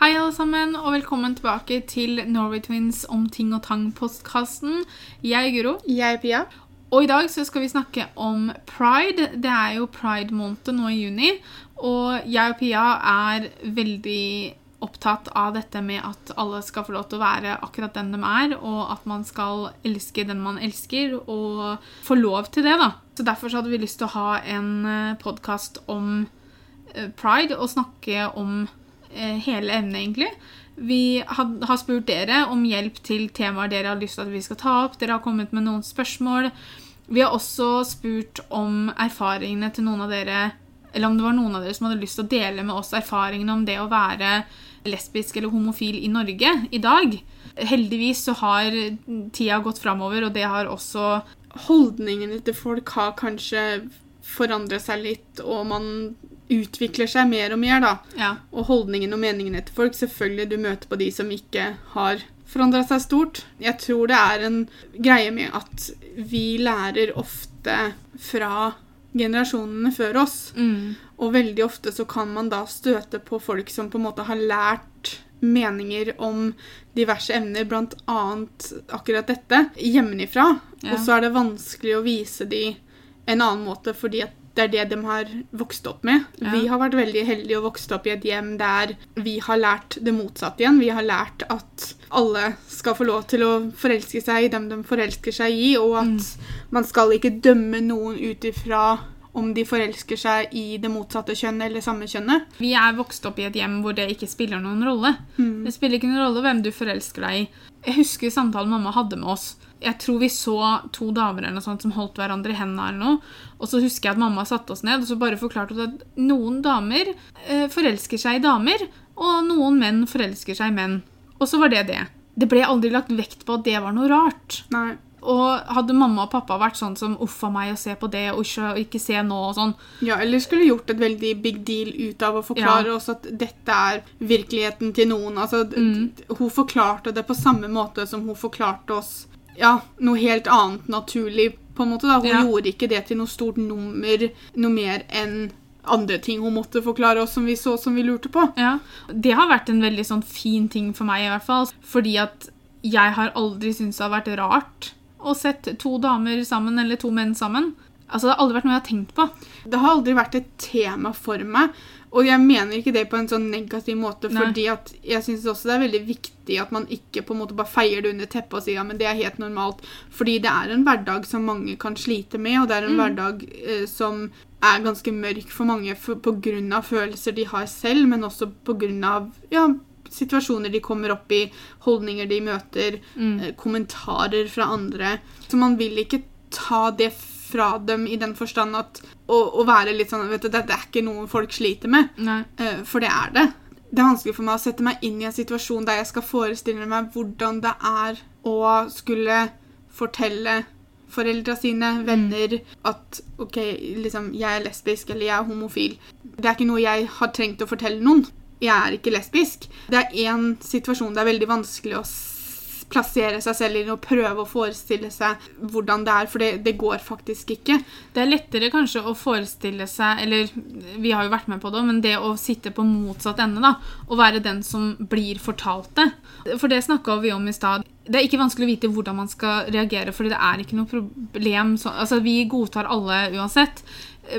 Hei, alle sammen, og velkommen tilbake til Norway Twins om ting og tang-postkasten. Jeg er Guro, Jeg er Pia. og i dag så skal vi snakke om pride. Det er jo pride-måned nå i juni, og jeg og Pia er veldig opptatt av dette med at alle skal få lov til å være akkurat den de er, og at man skal elske den man elsker, og få lov til det, da. Så derfor så hadde vi lyst til å ha en podkast om eh, pride, og snakke om eh, hele emnet, egentlig. Vi har spurt dere om hjelp til temaer dere har lyst til at vi skal ta opp. Dere har kommet med noen spørsmål. Vi har også spurt om erfaringene til noen av dere Eller om det var noen av dere som hadde lyst til å dele med oss erfaringene om det å være lesbisk eller homofil i Norge i dag. Heldigvis så har tida gått framover, og det har også Holdningene til folk har kanskje forandret seg litt, og man utvikler seg mer og mer, da. Ja. Og holdningene og meningene til folk Selvfølgelig du møter på de som ikke har forandra seg stort. Jeg tror det er en greie med at vi lærer ofte fra generasjonene før oss. Mm. Og veldig ofte så kan man da støte på folk som på en måte har lært meninger om diverse emner, annet akkurat dette, hjemmefra. Ja. Og så er det vanskelig å vise de en annen måte, fordi at det er det de har vokst opp med. Ja. Vi har vært veldig heldige og vokst opp i et hjem der vi har lært det motsatte igjen. Vi har lært at alle skal få lov til å forelske seg i dem de forelsker seg i, og at man skal ikke dømme noen ut ifra om de forelsker seg i det motsatte kjønnet eller samme kjønnet. Vi er vokst opp i et hjem hvor det ikke spiller noen rolle. Det spiller ikke noen rolle hvem du forelsker deg i. Jeg husker samtalen mamma hadde med oss. Jeg tror vi så to damer eller noe sånt som holdt hverandre i hendene. eller noe. Og så husker jeg at mamma satte oss ned og så bare forklarte at noen damer eh, forelsker seg i damer, og noen menn forelsker seg i menn. Og så var det det. Det ble aldri lagt vekt på at det var noe rart. Nei. Og hadde mamma og pappa vært sånn som 'uff a meg, å se på det', og ikke, ikke se nå og sånn, Ja, eller skulle gjort et veldig big deal ut av å forklare oss at dette er virkeligheten til noen. Altså, Mm. Hun forklarte det på samme måte som hun forklarte oss ja, noe helt annet naturlig. på en måte da. Hun Ja. gjorde ikke det til noe stort nummer, noe mer enn andre ting hun måtte forklare oss som vi så som vi lurte på. Ja, Det har vært en veldig sånn fin ting for meg, i hvert fall. Fordi at jeg har aldri syntes det har vært rart å sette to damer sammen, eller to menn sammen. Altså, Det har aldri vært noe jeg har tenkt på. Det har aldri vært et tema for meg. Og jeg mener ikke det på en sånn negativ måte, Nei. fordi at jeg syns også det er veldig viktig at man ikke på en måte bare feier det under teppet og sier ja, men det er helt normalt. Fordi det er en hverdag som mange kan slite med, og det er en hverdag eh, som er ganske mørk for mange pga. på grunn av følelser de har selv, men også av ja, situasjoner de kommer opp i, holdninger de møter, eh, kommentarer fra andre. Så man vil ikke ta det fra dem i den forstand at å, være litt sånn vet du, Dette er ikke noe folk sliter med, eh, for det er det. Det er vanskelig for meg å sette meg inn i en situasjon der jeg skal forestille meg hvordan det er å skulle fortelle foreldra sine, venner, at OK, liksom, jeg er lesbisk eller jeg er homofil. Det er ikke noe jeg har trengt å fortelle noen. Jeg er ikke lesbisk. Det er én situasjon det er veldig vanskelig å s- plassere seg selv inn og prøve å forestille seg hvordan det er, for det, det går faktisk ikke. Det er lettere kanskje å forestille seg Eller vi har jo vært med på det, men det å sitte på motsatt ende, da, og være den som blir fortalt det. For det snakka vi om i stad. Det er ikke vanskelig å vite hvordan man skal reagere, fordi det er ikke noe problem. Så, altså, vi godtar alle uansett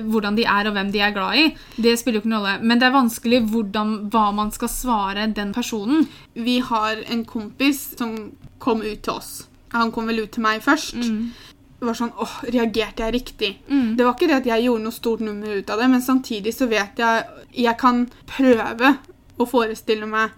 hvordan de er og hvem de er glad i. Det spiller jo ikke noen rolle. Men det er vanskelig hvordan, hva man skal svare den personen. Vi har en kompis som kom ut til oss. Han kom vel ut til meg først. Det var sånn åh, reagerte jeg riktig? Mm. Det var ikke det at jeg gjorde noe stort nummer ut av det, men samtidig så vet jeg Jeg kan prøve å forestille meg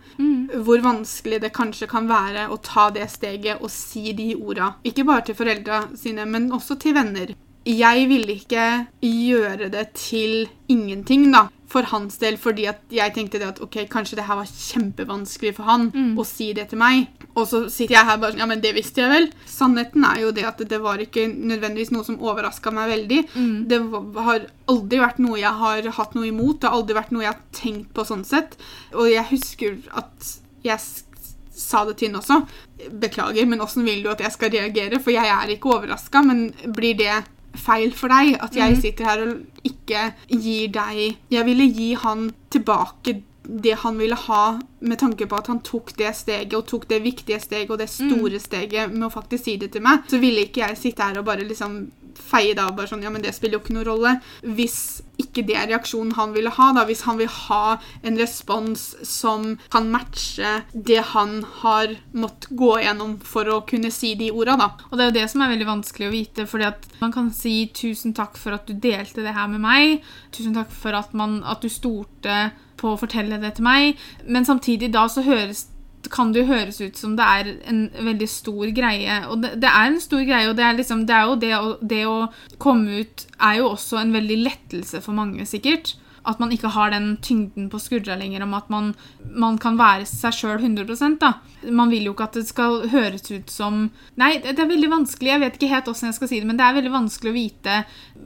hvor vanskelig det kanskje kan være å ta det steget og si de orda. Ikke bare til foreldra sine, men også til venner. Jeg ville ikke gjøre det til ingenting, da. For hans del, fordi at jeg tenkte det at ok, kanskje det her var kjempevanskelig for han å si det til meg. Og så sitter jeg her bare sånn Ja, men det visste jeg vel. Sannheten er jo det at det var ikke nødvendigvis noe som overraska meg veldig. Det har aldri vært noe jeg har hatt noe imot. Det har aldri vært noe jeg har tenkt på sånn sett. Og jeg husker at jeg sa det til henne også. Beklager, men åssen vil du at jeg skal reagere? For jeg er ikke overraska, men blir det feil for deg at jeg sitter her og ikke gir deg Jeg ville gi han tilbake det han ville ha, med tanke på at han tok det steget, og tok det viktige steget og det store steget med å faktisk si det til meg, så ville ikke jeg sitte her og bare liksom feie det av. bare sånn, ja, men Det spiller jo ikke noen rolle. Hvis ikke det er reaksjonen han ville ha, da, hvis han vil ha en respons som kan matche det han har måttet gå gjennom for å kunne si de orda, da. Og det er jo det som er veldig vanskelig å vite, fordi at man kan si 'tusen takk for at du delte det her med meg', 'tusen takk for at, man, at du stolte på å fortelle det til meg', men samtidig da så høres kan det jo høres ut som det er en veldig stor greie. Og det, det er en stor greie, og det er, liksom, det er jo det å, det å komme ut er jo også en veldig lettelse for mange, sikkert. At man ikke har den tyngden på skuldra lenger om at man, man kan være seg sjøl 100% da. Man vil jo ikke at det skal høres ut som Nei, det er veldig vanskelig. Jeg vet ikke helt hvordan jeg skal si det, men det er veldig vanskelig å vite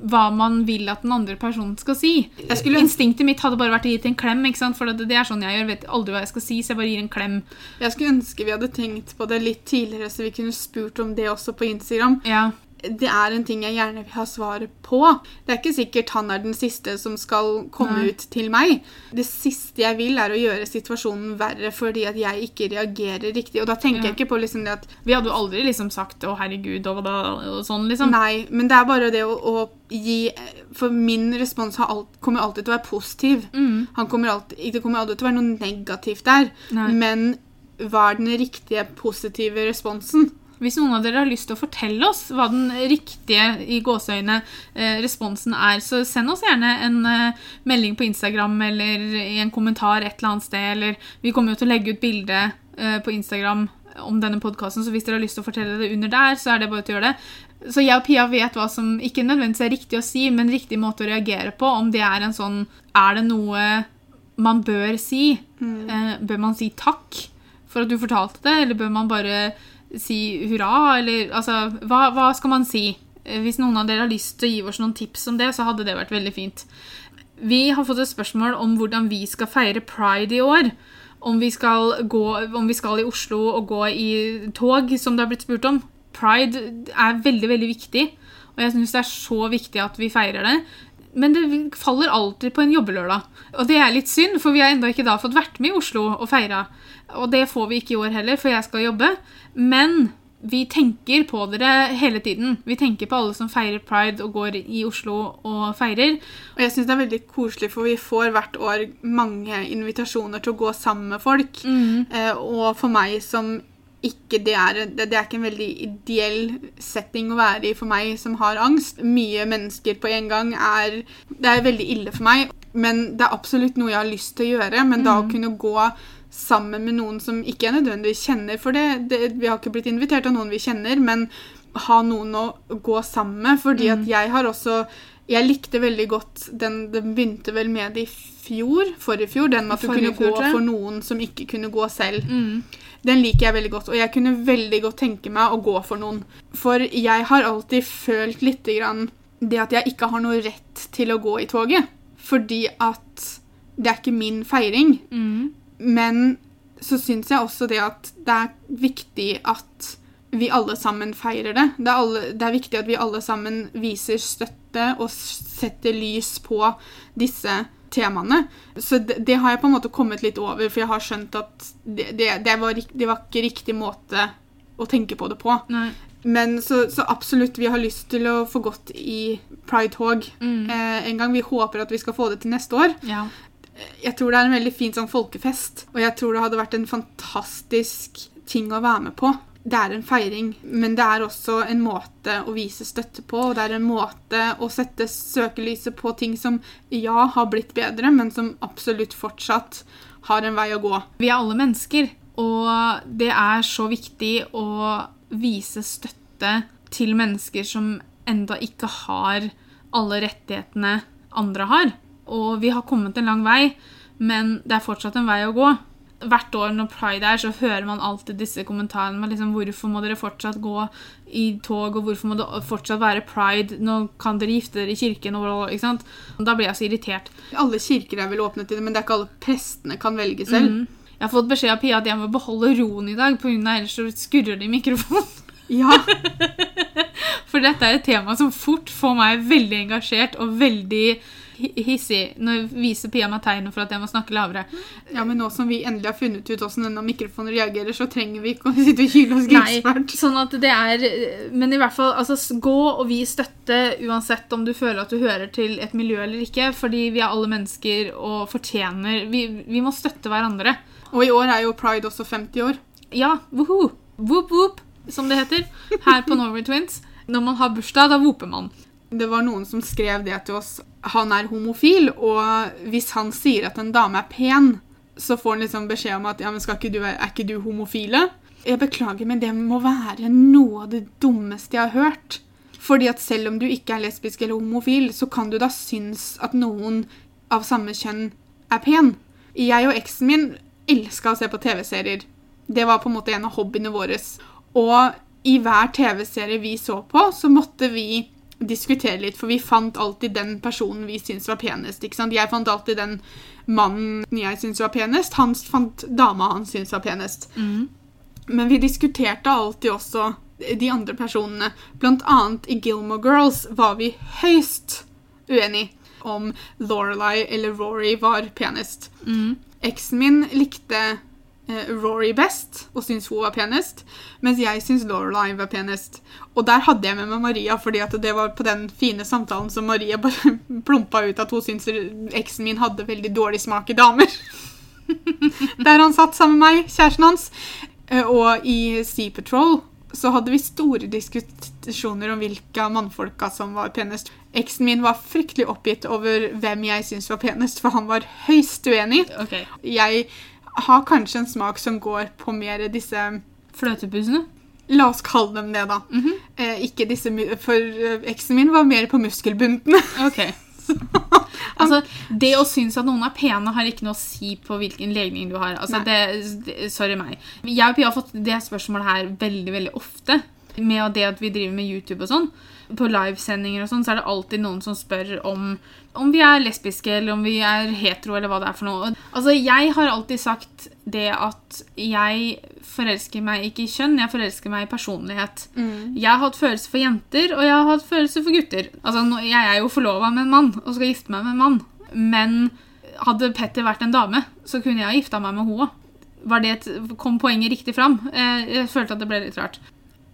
hva man vil at den andre personen skal si. Skulle Instinktet mitt hadde bare vært å gi til en klem, for det, det er sånn jeg gjør. vet aldri hva jeg skal si, så jeg bare gir en klem. Jeg skulle ønske vi hadde tenkt på det litt tidligere, så vi kunne spurt om det også på Instagram. Ja. Det er en ting jeg gjerne vil ha svaret på. Det er ikke sikkert han er den siste som skal komme Nei. ut til meg. Det siste jeg vil, er å gjøre situasjonen verre fordi at jeg ikke reagerer riktig. Og da tenker Ja. jeg ikke på liksom det at Vi hadde jo aldri liksom sagt 'å, herregud', og, da- og sånn, liksom. Nei, men det er bare det å, å gi For min respons har alt, kommer alltid til å være positiv. Mm. Han kommer alltid, det kommer alltid til å være noe negativt der. Nei. Men hva er den riktige positive responsen? Hvis noen av dere har lyst til å fortelle oss hva den riktige i gåseøyne eh, responsen er, så send oss gjerne en eh, melding på Instagram eller i en kommentar et eller annet sted. Eller vi kommer jo til å legge ut bilde eh, på Instagram om denne podkasten, så hvis dere har lyst til å fortelle det under der, så er det bare til å gjøre det. Så jeg og Pia vet hva som ikke nødvendigvis er riktig å si, men riktig måte å reagere på. Om det er en sånn Er det noe man bør si? Mm. bør man si takk for at du fortalte det, eller bør man bare si hurra, eller altså Hva, hva skal man si? Eh, Hvis noen av dere har lyst til å gi oss noen tips om det, så hadde det vært veldig fint. Vi har fått et spørsmål om hvordan vi skal feire pride i år. Om vi skal, gå, om vi skal i Oslo og gå i tog, som det har blitt spurt om. Pride er veldig, veldig viktig, og jeg syns det er så viktig at vi feirer det. Men det faller alltid på en jobbelørdag. Og det er litt synd, for vi har ennå ikke da fått vært med i Oslo og feira. Og det får vi ikke i år heller, for jeg skal jobbe. Men vi tenker på dere hele tiden. Vi tenker på alle som feirer pride og går i Oslo og feirer. Og jeg synes det er veldig koselig, for vi får hvert år mange invitasjoner til å gå sammen med folk. Eh, og for meg som ikke det er, det, det er ikke en veldig ideell setting å være i for meg som har angst. Mye mennesker på en gang er Det er veldig ille for meg, men det er absolutt noe jeg har lyst til å gjøre. Men da å kunne gå sammen med noen som ikke er nødvendigvis kjenner For det, det, vi har ikke blitt invitert av noen vi kjenner, men ha noen å gå sammen med. Fordi at jeg har også Jeg likte veldig godt den Den begynte vel med det i fjor, forrige fjor, den med at du Forrige kunne fjor, gå for noen som ikke kunne gå selv. Mm. Den liker jeg veldig godt, og jeg kunne veldig godt tenke meg å gå for noen. For jeg har alltid følt litt grann det at jeg ikke har noe rett til å gå i toget. Fordi at det er ikke min feiring. Mm. Men så syns jeg også det at det er viktig at vi alle sammen feirer det. Det er, alle, det er viktig at vi alle sammen viser støtte og s- setter lys på disse temaene. Så det, det har jeg på en måte kommet litt over, for jeg har skjønt at det, det, det, var, det var ikke riktig måte å tenke på det på. Nei. Men så, så absolutt, vi har lyst til å få gått i Pride-tog Mm. eh, en gang. Vi håper at vi skal få det til neste år Ja. jeg tror det er en veldig fin sånn folkefest, og jeg tror det hadde vært en fantastisk ting å være med på. Det er en feiring, men det er også en måte å vise støtte på, og det er en måte å sette søkelyset på ting som ja, har blitt bedre, men som absolutt fortsatt har en vei å gå. Vi er alle mennesker, og det er så viktig å vise støtte til mennesker som enda ikke har alle rettighetene andre har. Og vi har kommet en lang vei, men det er fortsatt en vei å gå. Hvert år når pride er, så hører man alltid disse kommentarene med liksom, hvorfor må dere fortsatt gå i tog, og hvorfor må det fortsatt være pride? Nå kan dere gifte dere i kirken, og ikke sant? Da blir jeg så irritert. Alle kirker er vel åpne til det, men det er ikke alle prestene kan velge selv. Mm. Jeg har fått beskjed av Pia at jeg må beholde roen i dag, på grunn av ellers så skurrer det i mikrofonen. Ja, For dette er et tema som fort får meg veldig engasjert og veldig hi- når jeg viser Pia meg tegnet for at jeg må snakke lavere. Ja, men nå som vi endelig har funnet ut hvordan denne mikrofonen reagerer, så trenger vi ikke å sitte og hyle oss grisfælt. sånn at det er Men i hvert fall, altså, gå og vis støtte uansett om du føler at du hører til et miljø eller ikke, fordi vi er alle mennesker og fortjener Vi, vi må støtte hverandre. Og i år er jo pride også 50 år. Ja, woho! Whoop whoop, som det heter her på Norway Twins. Når man har bursdag, da voper man. Det var noen som skrev det til oss. Han er homofil, og hvis han sier at en dame er pen, så får han liksom beskjed om at ja, men ikke du, er ikke du homofile? Jeg beklager, men det må være noe av det dummeste jeg har hørt. Fordi at selv om du ikke er lesbisk eller homofil, så kan du da synes at noen av samme kjønn er pen. Jeg og eksen min elska å se på TV-serier. Det var på en måte en av hobbyene våre. Og i hver TV-serie vi så på, så måtte vi diskutere litt, for vi fant alltid den personen vi syntes var penest. ikke sant? Jeg fant alltid den mannen jeg syntes var penest. Han fant dama han syntes var penest. Men vi diskuterte alltid også de andre personene. Blant annet i Gilmore Girls var vi høyst uenige om Lorelei eller Rory var penest. Eksen min likte Rory best og syns hun var penest, mens jeg syns Lorelai var penest. Og der hadde jeg med meg Maria, fordi det var på den fine samtalen som Maria bare plumpa ut at hun syns eksen min hadde veldig dårlig smak i damer. Der han satt sammen med meg, kjæresten hans. Eh, Og i Sea Patrol så hadde vi store diskusjoner om hvilke av mannfolka som var penest. Eksen min var fryktelig oppgitt over hvem jeg syntes var penest, for han var høyst uenig. Okay. Jeg har kanskje en smak som går på mer disse Fløtepussene? La oss kalle dem det, da. eh, ikke disse For eh, eksen min var mer på muskelbuntene. Okay. Altså, det å synes at noen er pene, har ikke noe å si på hvilken legning du har. Altså, det, det, sorry meg. Jeg og Pia har fått det spørsmålet her veldig veldig ofte. Med det at vi driver med YouTube og sånn. På livesendinger og sånn, så er det alltid noen som spør om om vi er lesbiske, eller om vi er hetero, eller hva det er for noe. Altså, Jeg har alltid sagt det at jeg forelsker meg ikke i kjønn, jeg forelsker meg i personlighet. Jeg har hatt følelser for jenter, og jeg har hatt følelser for gutter. Altså, Jeg er jo forlova med en mann og skal gifte meg med en mann. Men hadde Petter vært en dame, så kunne jeg ha gifta meg med henne. Var det et, kom poenget riktig fram? Eh, Jeg følte at det ble litt rart.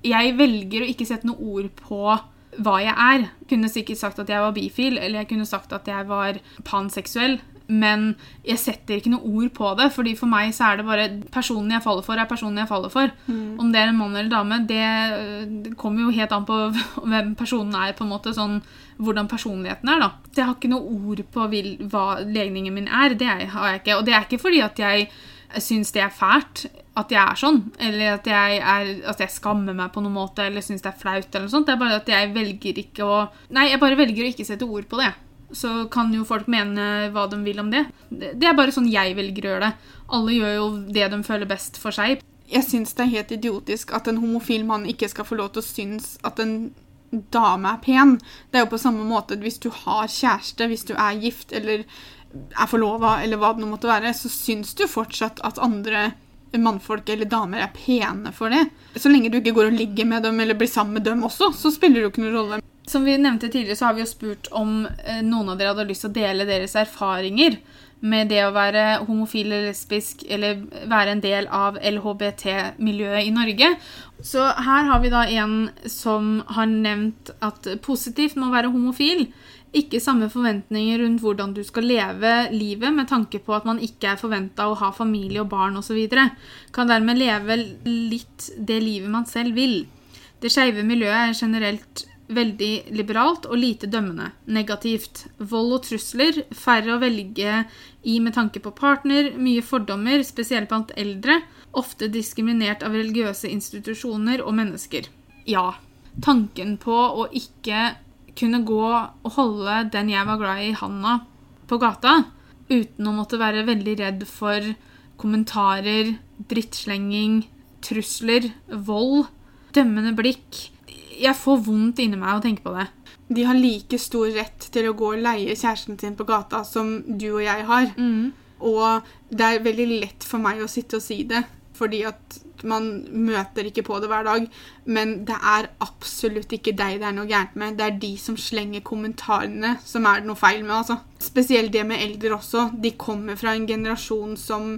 Jeg velger å ikke sette noe ord på hva jeg er. Jeg kunne sikkert sagt at jeg var bifil, eller jeg kunne sagt at jeg var panseksuell. Men jeg setter ikke noe ord på det, fordi for meg så er det bare personen jeg faller for, er personen jeg faller for. Om det er en mann eller dame, det, det kommer jo helt an på hvem personen er, på en måte, sånn hvordan personligheten er, da. Så jeg har ikke noe ord på hva legningen min er. Det har jeg ikke. Og det er ikke fordi at jeg syns det er fælt at jeg er sånn, eller at jeg, er, at jeg skammer meg på noen måte, eller syns det er flaut, eller noe sånt. Det er bare at jeg velger ikke å Nei, jeg bare velger å ikke sette ord på det. Så kan jo folk mene hva de vil om det. Det er bare sånn jeg velger å gjøre det. Alle gjør jo det de føler best for seg. Jeg syns det er helt idiotisk at en homofil mann ikke skal få lov til å synes at en dame er pen. Det er jo på samme måte hvis du har kjæreste, hvis du er gift eller er forlova, eller hva det nå måtte være, så syns du fortsatt at andre mannfolk eller damer er pene for det. Så lenge du ikke går og ligger med dem eller blir sammen med dem også, så spiller det jo ikke noen rolle. Som vi nevnte tidligere, så har vi jo spurt om eh, noen av dere hadde lyst til å dele deres erfaringer med det å være homofil eller lesbisk eller være en del av LHBT-miljøet i Norge. Så her har vi da en som har nevnt at positivt med å være homofil. Ikke samme forventninger rundt hvordan du skal leve livet med tanke på at man ikke er forventa å ha familie og barn osv. Kan dermed leve litt det livet man selv vil. Det skeive miljøet er generelt veldig liberalt og lite dømmende. Negativt. Vold og trusler, færre å velge i med tanke på partner, mye fordommer, spesielt blant eldre, ofte diskriminert av religiøse institusjoner og mennesker. Ja. Tanken på å ikke kunne gå og holde den jeg var glad i, i handa på gata, uten å måtte være veldig redd for kommentarer, drittslenging, trusler, vold, dømmende blikk. Jeg får vondt inni meg å tenke på det. De har like stor rett til å gå og leie kjæresten sin på gata som du og jeg har. Og det er veldig lett for meg å sitte og si det. Fordi at man møter ikke på det hver dag. Men det er absolutt ikke deg det er noe gærent med. Det er de som slenger kommentarene som er det noe feil med. altså. Spesielt det med eldre også. De kommer fra en generasjon som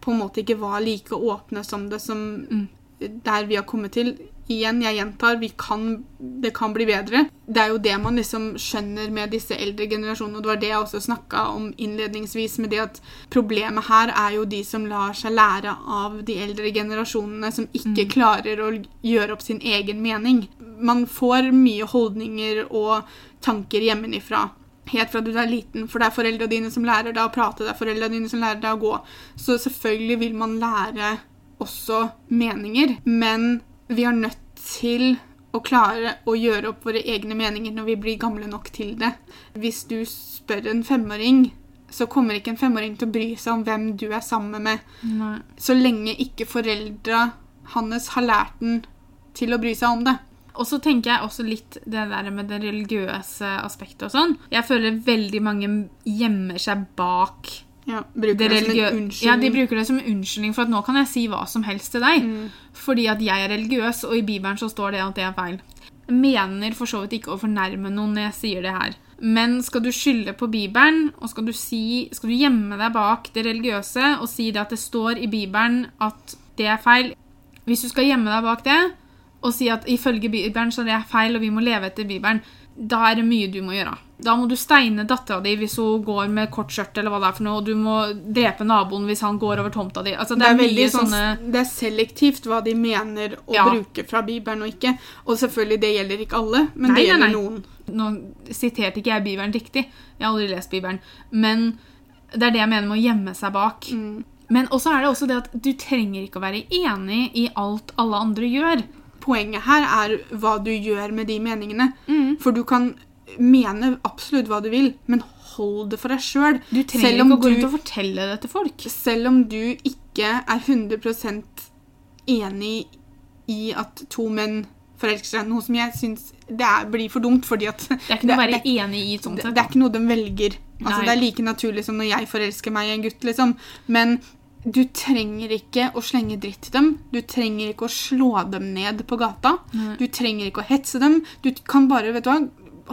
på en måte ikke var like åpne som det som der vi har kommet til. Igjen, jeg gjentar, vi kan, det kan bli bedre. Det er jo det man liksom skjønner med disse eldre generasjonene. og Det var det jeg også snakka om innledningsvis, med det at problemet her er jo de som lar seg lære av de eldre generasjonene, som ikke klarer å gjøre opp sin egen mening. Man får mye holdninger og tanker hjemmefra. Helt fra du er liten, for det er foreldra dine som lærer deg å prate, det er foreldrene dine som lærer deg å gå. Så selvfølgelig vil man lære også meninger, men vi er nødt til å klare å gjøre opp våre egne meninger når vi blir gamle nok til det. Hvis du spør en femåring, så kommer ikke en femåring til å bry seg om hvem du er sammen med, Nei. så lenge ikke foreldra hans har lært den til å bry seg om det. Og så tenker jeg også litt det der med det religiøse aspektet og sånn. Jeg føler veldig mange gjemmer seg bak Ja, bruker det det som en unnskyldning. Ja, de bruker det som unnskyldning for at nå kan jeg si hva som helst til deg. Fordi at jeg er religiøs, og i Bibelen så står det at det er feil. Jeg mener for så vidt ikke å fornærme noen når jeg sier det her. Men skal du skylde på Bibelen, og skal du, si, skal du gjemme deg bak det religiøse og si det at det står i Bibelen at det er feil Hvis du skal gjemme deg bak det og si at ifølge Bibelen så er det feil, og vi må leve etter Bibelen, da er det mye du må gjøre. Da må du steine dattera di hvis hun går med kort skjørt, eller hva det er for noe, og du må drepe naboen hvis han går over tomta di. Altså, det, Det er, er, veldig sånn, sånne det er selektivt hva de mener å Ja. bruke fra Bibelen og ikke. Og selvfølgelig, det gjelder ikke alle, men Nei, det nei, gjelder nei. noen. Nå siterte ikke jeg Bibelen riktig. Jeg har aldri lest Bibelen. Men det er det jeg mener med å gjemme seg bak. Mm. Men også er det også det at du trenger ikke å være enig i alt alle andre gjør. Poenget her er hva du gjør med de meningene. Mm. For du kan mene absolutt hva du vil, men hold det for deg sjøl. Du trenger ikke å gå rundt og fortelle det til folk. Selv om du ikke er 100% enig i at to menn forelsker seg, noe som jeg syns det er, blir for dumt, fordi at Det er ikke noe å være enig i sånt. det, det er ikke noe de velger. Altså, det er like naturlig som når jeg forelsker meg i en gutt, liksom. Men du trenger ikke å slenge dritt til dem. Du trenger ikke å slå dem ned på gata. Nei. Du trenger ikke å hetse dem. Du kan bare vet du hva,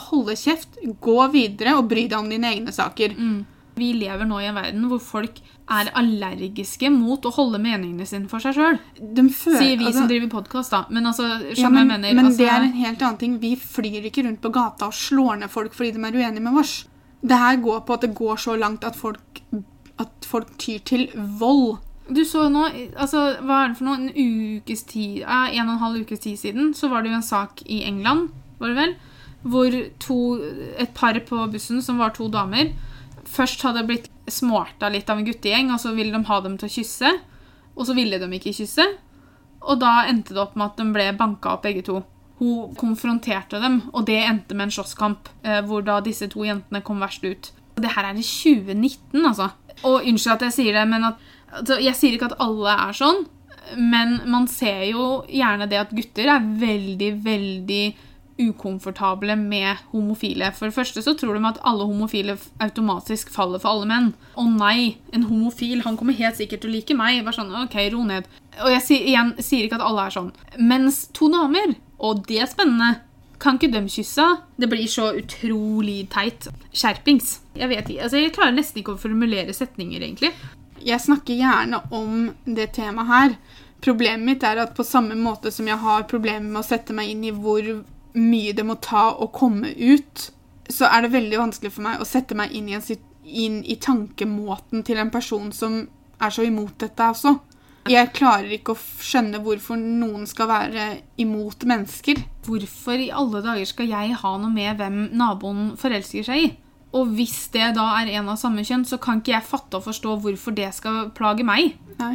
holde kjeft, gå videre og bry deg om dine egne saker. Mm. Vi lever nå i en verden hvor folk er allergiske mot å holde meningene sine for seg sjøl. Sier vi altså- som driver podkast, da. Men altså, ja, men, mener. men altså, det er en helt annen ting. Vi flyr ikke rundt på gata og slår ned folk fordi de er uenige med oss. Det her går på at det går så langt at folk, at folk tyr til vold. Du så nå, altså, hva er det for noe, en ukes tid, en og en halv ukes tid siden, så var det jo en sak i England, var det vel, hvor to, et par på bussen, som var to damer, først hadde blitt smarta litt av en guttegjeng, og så ville de ha dem til å kysse, og så ville de ikke kysse, og da endte det opp med at de ble banka opp begge to. Hun konfronterte dem, og det endte med en slåsskamp, eh, hvor da disse to jentene kom verst ut. Det her er i 2019, altså. Og unnskyld at jeg sier det, men at altså, Jeg sier ikke at alle er sånn, men man ser jo gjerne det at gutter er veldig, veldig ukomfortable med homofile. For det første så tror de at alle homofile automatisk faller for alle menn. Å nei, en homofil han kommer helt sikkert til å like meg. Bare sånn, ok, ro ned. Og jeg sier, igjen, sier ikke at alle er sånn. Mens to damer, og det er spennende, kan ikke de kysse? Det blir så utrolig teit. Skjerpings. Jeg vet ikke, altså jeg klarer nesten ikke å formulere setninger, egentlig. Jeg snakker gjerne om det temaet her. Problemet mitt er at på samme måte som jeg har problemer med å sette meg inn i hvor mye det må ta å komme ut, så er det veldig vanskelig for meg å sette meg inn i, en, inn i tankemåten til en person som er så imot dette også. Jeg klarer ikke å skjønne hvorfor noen skal være imot mennesker. Hvorfor i alle dager skal jeg ha noe med hvem naboen forelsker seg i? Og hvis det da er en av samme kjønn, så kan ikke jeg fatte og forstå hvorfor det skal plage meg. Nei.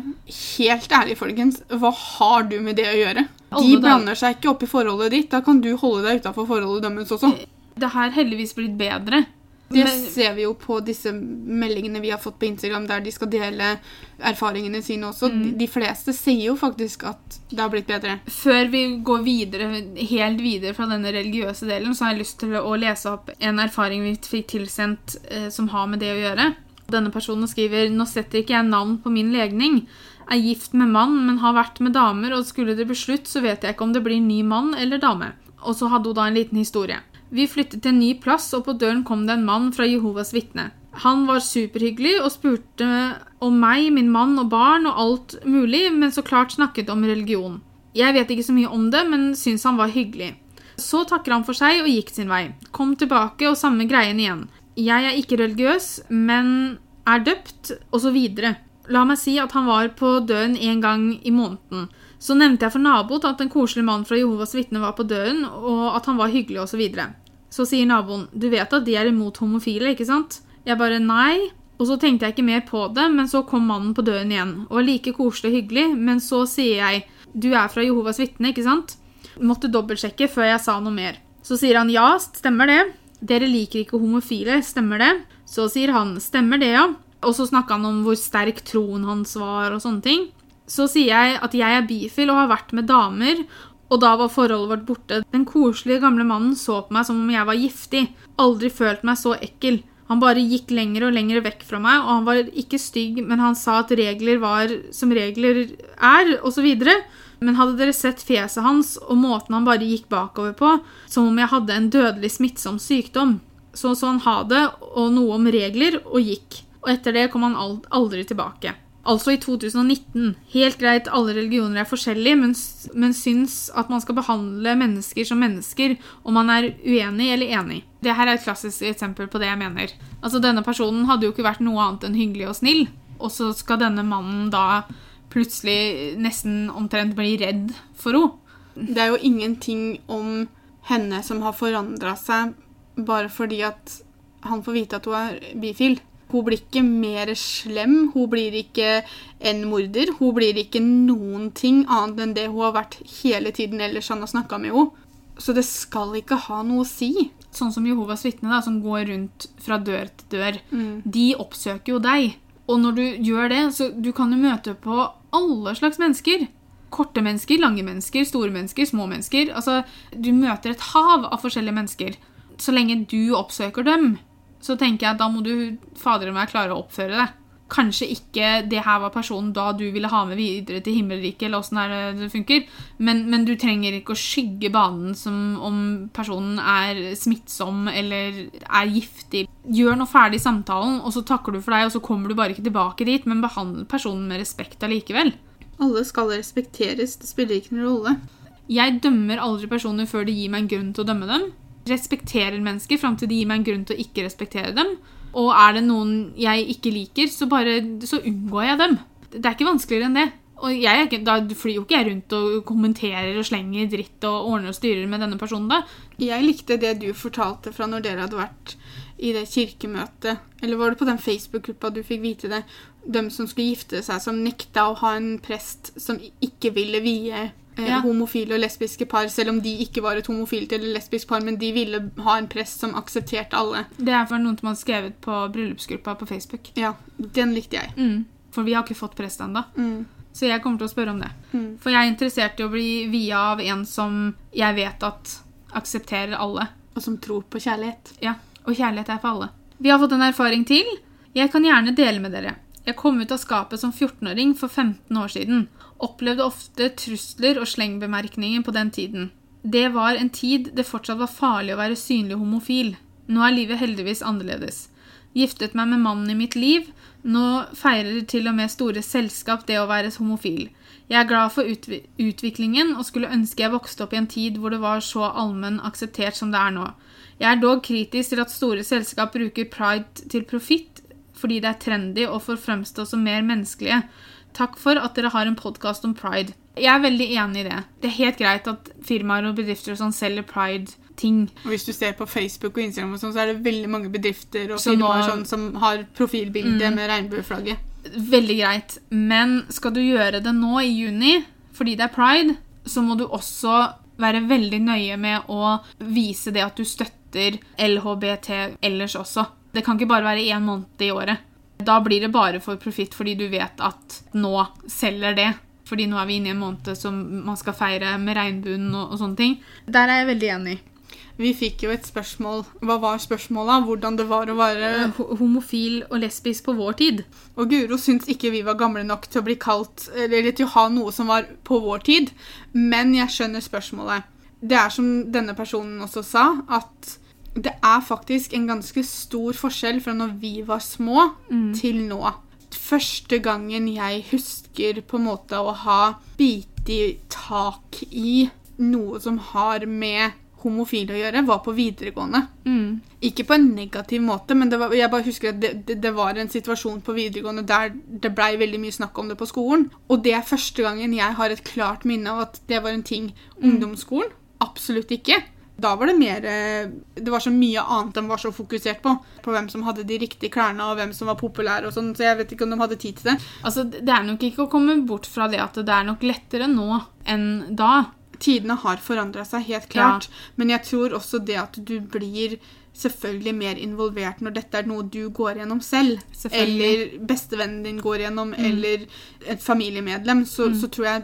Helt ærlig, folkens, hva har du med det å gjøre? De blander seg ikke opp i forholdet ditt. Da kan du holde deg utafor forholdet deres også. Det har heldigvis blitt bedre. Det Men- ser vi jo på disse meldingene vi har fått på Instagram, der de skal dele erfaringene sine også. Mm. De- fleste sier jo faktisk at det har blitt bedre. Før vi går videre, helt videre fra denne religiøse delen, så har jeg lyst til å lese opp en erfaring vi fikk tilsendt eh, som har med det å gjøre. Denne personen skriver Nå setter ikke jeg navn på min legning. er gift med mann, men har vært med damer, og skulle det bli slutt, så vet jeg ikke om det blir ny mann eller dame. Og så hadde hun da en liten historie. Vi flyttet til en ny plass, og på døren kom det en mann fra Jehovas vitne. Han var superhyggelig og spurte om meg, min mann og barn og alt mulig, men så klart snakket om religion. Jeg vet ikke så mye om det, men syns han var hyggelig. Så takker han for seg og gikk sin vei. Kom tilbake og samme greien igjen. Jeg er ikke religiøs, men er døpt, osv. La meg si at han var på døden en gang i måneden. Så nevnte jeg for naboen at en koselig mann fra Jehovas vitne var på døden, og at han var hyggelig osv. Så, sier naboen du vet at de er imot homofile, ikke sant? Jeg bare nei. Og så tenkte jeg ikke mer på det, men så kom mannen på døren igjen. Og var like koselig og hyggelig, men så sier jeg du er fra Jehovas vitne, ikke sant? Måtte dobbeltsjekke før jeg sa noe mer. Så sier han ja, stemmer det. Dere liker ikke homofile, stemmer det? Så sier han stemmer det, ja. Og så snakka han om hvor sterk troen hans var og sånne ting. Så sier jeg at jeg er bifil og har vært med damer, og da var forholdet vårt borte. Den koselige gamle mannen så på meg som om jeg var giftig. Aldri følt meg så ekkel. Han bare gikk lenger og lenger vekk fra meg, og han var ikke stygg, men han sa at regler var som regler er, osv. Men hadde dere sett fjeset hans og måten han bare gikk bakover på, som om jeg hadde en dødelig smittsom sykdom. Så så han ha det og noe om regler, og gikk. Og etter det kom han aldri tilbake. Altså i 2019. Helt greit, alle religioner er forskjellige, men, men syns at man skal behandle mennesker som mennesker, om man er uenig eller enig. Det her er et klassisk eksempel på det jeg mener. Altså, Denne personen hadde jo ikke vært noe annet enn hyggelig og snill, og så skal denne mannen da plutselig nesten omtrent bli redd for henne. Det er jo ingenting om henne som har forandra seg bare fordi at han får vite at hun er bifil. Hun blir ikke mer slem, hun blir ikke en morder. Hun blir ikke noen ting annet enn det hun har vært hele tiden ellers han har snakka med henne. Så det skal ikke ha noe å si. Sånn som Jehovas vitne, som går rundt fra dør til dør. Mm. De oppsøker jo deg. Og når du gjør det, så du kan jo møte på alle slags mennesker. Korte mennesker, lange mennesker, store mennesker, små mennesker. Altså, du møter et hav av forskjellige mennesker. Så lenge du oppsøker dem, så tenker jeg at da må du fader meg klare å oppføre det. Kanskje ikke det her var personen da du ville ha med videre til himmelriket, eller åssen det funker, men, men, du trenger ikke å skygge banen som om personen er smittsom eller er giftig. Gjør noe ferdig samtalen, og så takker du for deg, og så kommer du bare ikke tilbake dit, men behandle personen med respekt allikevel. Alle skal respekteres, det spiller ikke noen rolle. Jeg dømmer aldri personer før det gir meg en grunn til å dømme dem respekterer mennesker fram til de gir meg en grunn til å ikke respektere dem. Og er det noen jeg ikke liker, så bare så unngår jeg dem. Det er ikke vanskeligere enn det. Og jeg, Da flyr jo ikke jeg rundt og kommenterer og slenger dritt og ordner og styrer med denne personen. da. Jeg likte det du fortalte fra når dere hadde vært i det kirkemøtet. Eller var det på den Facebook-gruppa du fikk vite det? De som skulle gifte seg, som nekta å ha en prest som ikke ville vie ja. homofile og lesbiske par, selv om de ikke var et homofilt eller lesbisk par, men de ville ha en prest som aksepterte alle. Det er for noen som har skrevet på bryllupsgruppa på Facebook. Ja, den likte jeg. Mm. For vi har ikke fått prest ennå. Mm. Så jeg kommer til å spørre om det. Mm. For jeg er interessert i å bli via av en som jeg vet at aksepterer alle. Og som tror på kjærlighet. Ja, og kjærlighet er for alle. Vi har fått en erfaring til. Jeg kan gjerne dele med dere. Jeg kom ut av skapet som 14-åring for 15 år siden opplevde ofte trusler og slengbemerkninger på den tiden. Det var en tid det fortsatt var farlig å være synlig homofil. Nå er livet heldigvis annerledes. Giftet meg med mannen i mitt liv. Nå feirer til og med store selskap det å være homofil. Jeg er glad for utviklingen og skulle ønske jeg vokste opp i en tid hvor det var så allmenn akseptert som det er nå. Jeg er dog kritisk til at store selskap bruker pride til profitt fordi det er trendy og får fremstå som mer menneskelige. Takk for at dere har en podkast om pride. Jeg er veldig enig i det. Det er helt greit at firmaer og bedrifter og sånn selger pride-ting. Og Hvis du ser på Facebook og Instagram, og sånn, så er det veldig mange bedrifter og så firmaer nå, sånn, som har profilbilde mm, med regnbueflagget. Veldig greit. Men skal du gjøre det nå i juni fordi det er pride, så må du også være veldig nøye med å vise det at du støtter LHBT ellers også. Det kan ikke bare være én måned i året. Da blir det bare for profitt fordi du vet at nå selger det. Fordi nå er vi inne i en måned som man skal feire med regnbuen og, og sånne ting. Der er jeg veldig enig. Vi fikk jo et spørsmål. Hva var spørsmålet? Hvordan det var å være Homofil og lesbisk på vår tid. Og Guro syns ikke vi var gamle nok til å bli kalt Eller til å ha noe som var på vår tid. Men jeg skjønner spørsmålet. Det er som denne personen også sa, at det er faktisk en ganske stor forskjell fra når vi var små, til nå. Første gangen jeg husker på en måte å ha bitt tak i noe som har med homofile å gjøre, var på videregående. Mm. Ikke på en negativ måte, men det var, jeg bare husker at det, det, det var en situasjon på videregående der det blei veldig mye snakk om det på skolen. Og det er første gangen jeg har et klart minne av at det var en ting. Ungdomsskolen? Absolutt ikke. Da var det mer eh, Det var så mye annet de var så fokusert på. På hvem som hadde de riktige klærne, og hvem som var populære og sånn, så jeg vet ikke om de hadde tid til det. Altså, det er nok ikke å komme bort fra det at det er nok lettere nå enn da. Tidene har forandra seg, helt klart. Men jeg tror også det at du blir selvfølgelig mer involvert når dette er noe du går gjennom selv. Eller bestevennen din går gjennom, eller et familiemedlem. Så, så tror jeg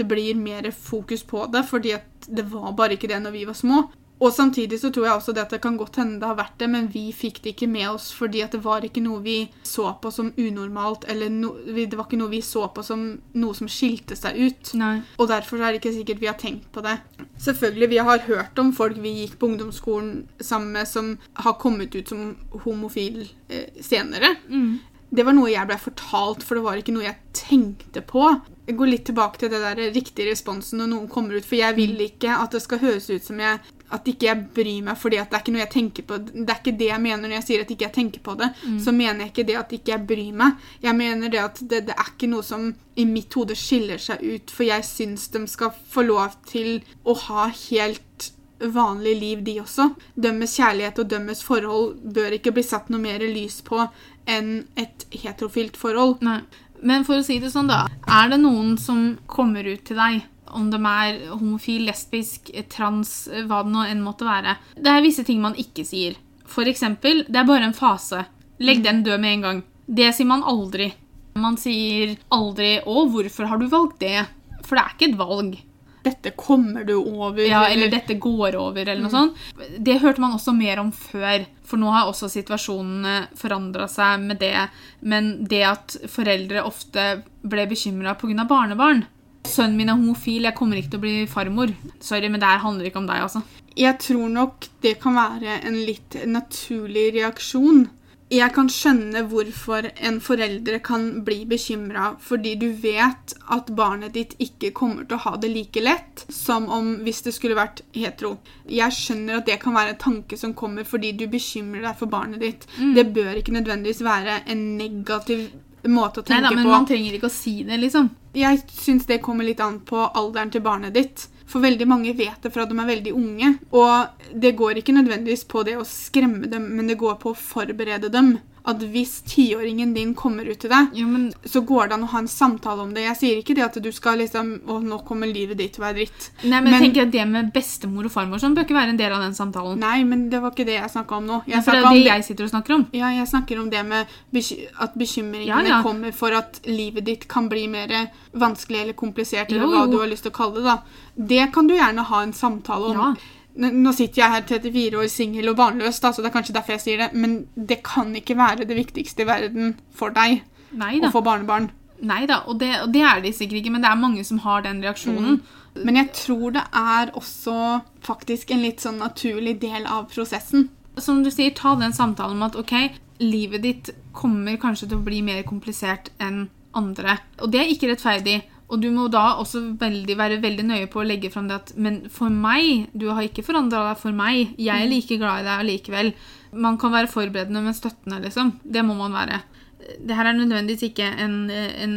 det blir mer fokus på det, fordi at det var bare ikke det når vi var små. Og samtidig så tror jeg også det at det kan godt hende det har vært det, men vi fikk det ikke med oss fordi at det var ikke noe vi så på som unormalt, eller no, vi- det var ikke noe vi så på som noe som skilte seg ut. Nei. Og derfor er det ikke sikkert vi har tenkt på det. Selvfølgelig, vi har hørt om folk vi gikk på ungdomsskolen sammen med som har kommet ut som homofil eh, senere. Mm. Det var noe jeg ble fortalt, for det var ikke noe jeg tenkte på. Jeg går litt tilbake til det der riktige responsen når noen kommer ut, for jeg vil ikke at det skal høres ut som jeg at ikke jeg bryr meg fordi at det er ikke noe jeg tenker på. Det er ikke det jeg mener når jeg sier at ikke jeg tenker på det. Så mener jeg ikke det at ikke jeg bryr meg. Jeg mener det at det, det er ikke noe som i mitt hode skiller seg ut, for jeg syns de skal få lov til å ha helt vanlig liv, de også. Dømmes kjærlighet og dømmes forhold bør ikke bli satt noe mer lys på enn et heterofilt forhold. Nei. Men for å si det sånn, da. Er det noen som kommer ut til deg, om de er homofil, lesbisk, trans, hva det nå enn måtte være Det er visse ting man ikke sier. For eksempel, det er bare en fase. Legg den død med en gang. Det sier man aldri. Man sier aldri 'Å, hvorfor har du valgt det?' For det er ikke et valg. Dette kommer du over. Ja, eller 'dette går over', eller noe sånt. Det hørte man også mer om før, for nå har også situasjonene forandra seg med det. Men det at foreldre ofte ble bekymra pga. barnebarn Sønnen min er homofil, jeg kommer ikke til å bli farmor. Sorry, men det her handler ikke om deg, altså. Jeg tror nok det kan være en litt naturlig reaksjon. Jeg kan skjønne hvorfor en foreldre kan bli bekymra, fordi du vet at barnet ditt ikke kommer til å ha det like lett som om hvis det skulle vært hetero. Jeg skjønner at det kan være en tanke som kommer fordi du bekymrer deg for barnet ditt. Det bør ikke nødvendigvis være en negativ måte å Nei tenke da, men på. man trenger ikke å si det, liksom. Jeg syns det kommer litt an på alderen til barnet ditt. For veldig mange vet det fra de er veldig unge. Og det går ikke nødvendigvis på det å skremme dem, men det går på å forberede dem. At hvis tiåringen din kommer ut til deg, Jo, men så går det an å ha en samtale om det. Jeg sier ikke det at du skal liksom Å, nå kommer livet ditt til å være dritt. Nei, men, Men- jeg tenker at det med bestemor og farmor sånn bør ikke være en del av den samtalen. Nei, men det var ikke det jeg snakka om nå. Jeg Nei, for det er om det jeg sitter og snakker om. Ja, jeg snakker om det med beky at bekymringene Ja, ja. kommer for at livet ditt kan bli mer vanskelig eller komplisert, eller Jo, hva du har lyst til å kalle det. da. Det kan du gjerne ha en samtale om. Ja. Nå sitter jeg her 34 år singel og barnløs, da, så det er kanskje derfor jeg sier det, men det kan ikke være det viktigste i verden for deg å få barnebarn. Nei da, og det, og det er det sikkert ikke, men det er mange som har den reaksjonen. Men jeg tror det er også faktisk en litt sånn naturlig del av prosessen. Som du sier, ta den samtalen om at ok, livet ditt kommer kanskje til å bli mer komplisert enn andre. Og det er ikke rettferdig. Og du må da også veldig, være veldig nøye på å legge fram det at Men for meg, du har ikke forandra deg for meg. Jeg er like glad i deg allikevel. Man kan være forberedende, men støttende, liksom. Det må man være. Det her er nødvendigvis ikke en, en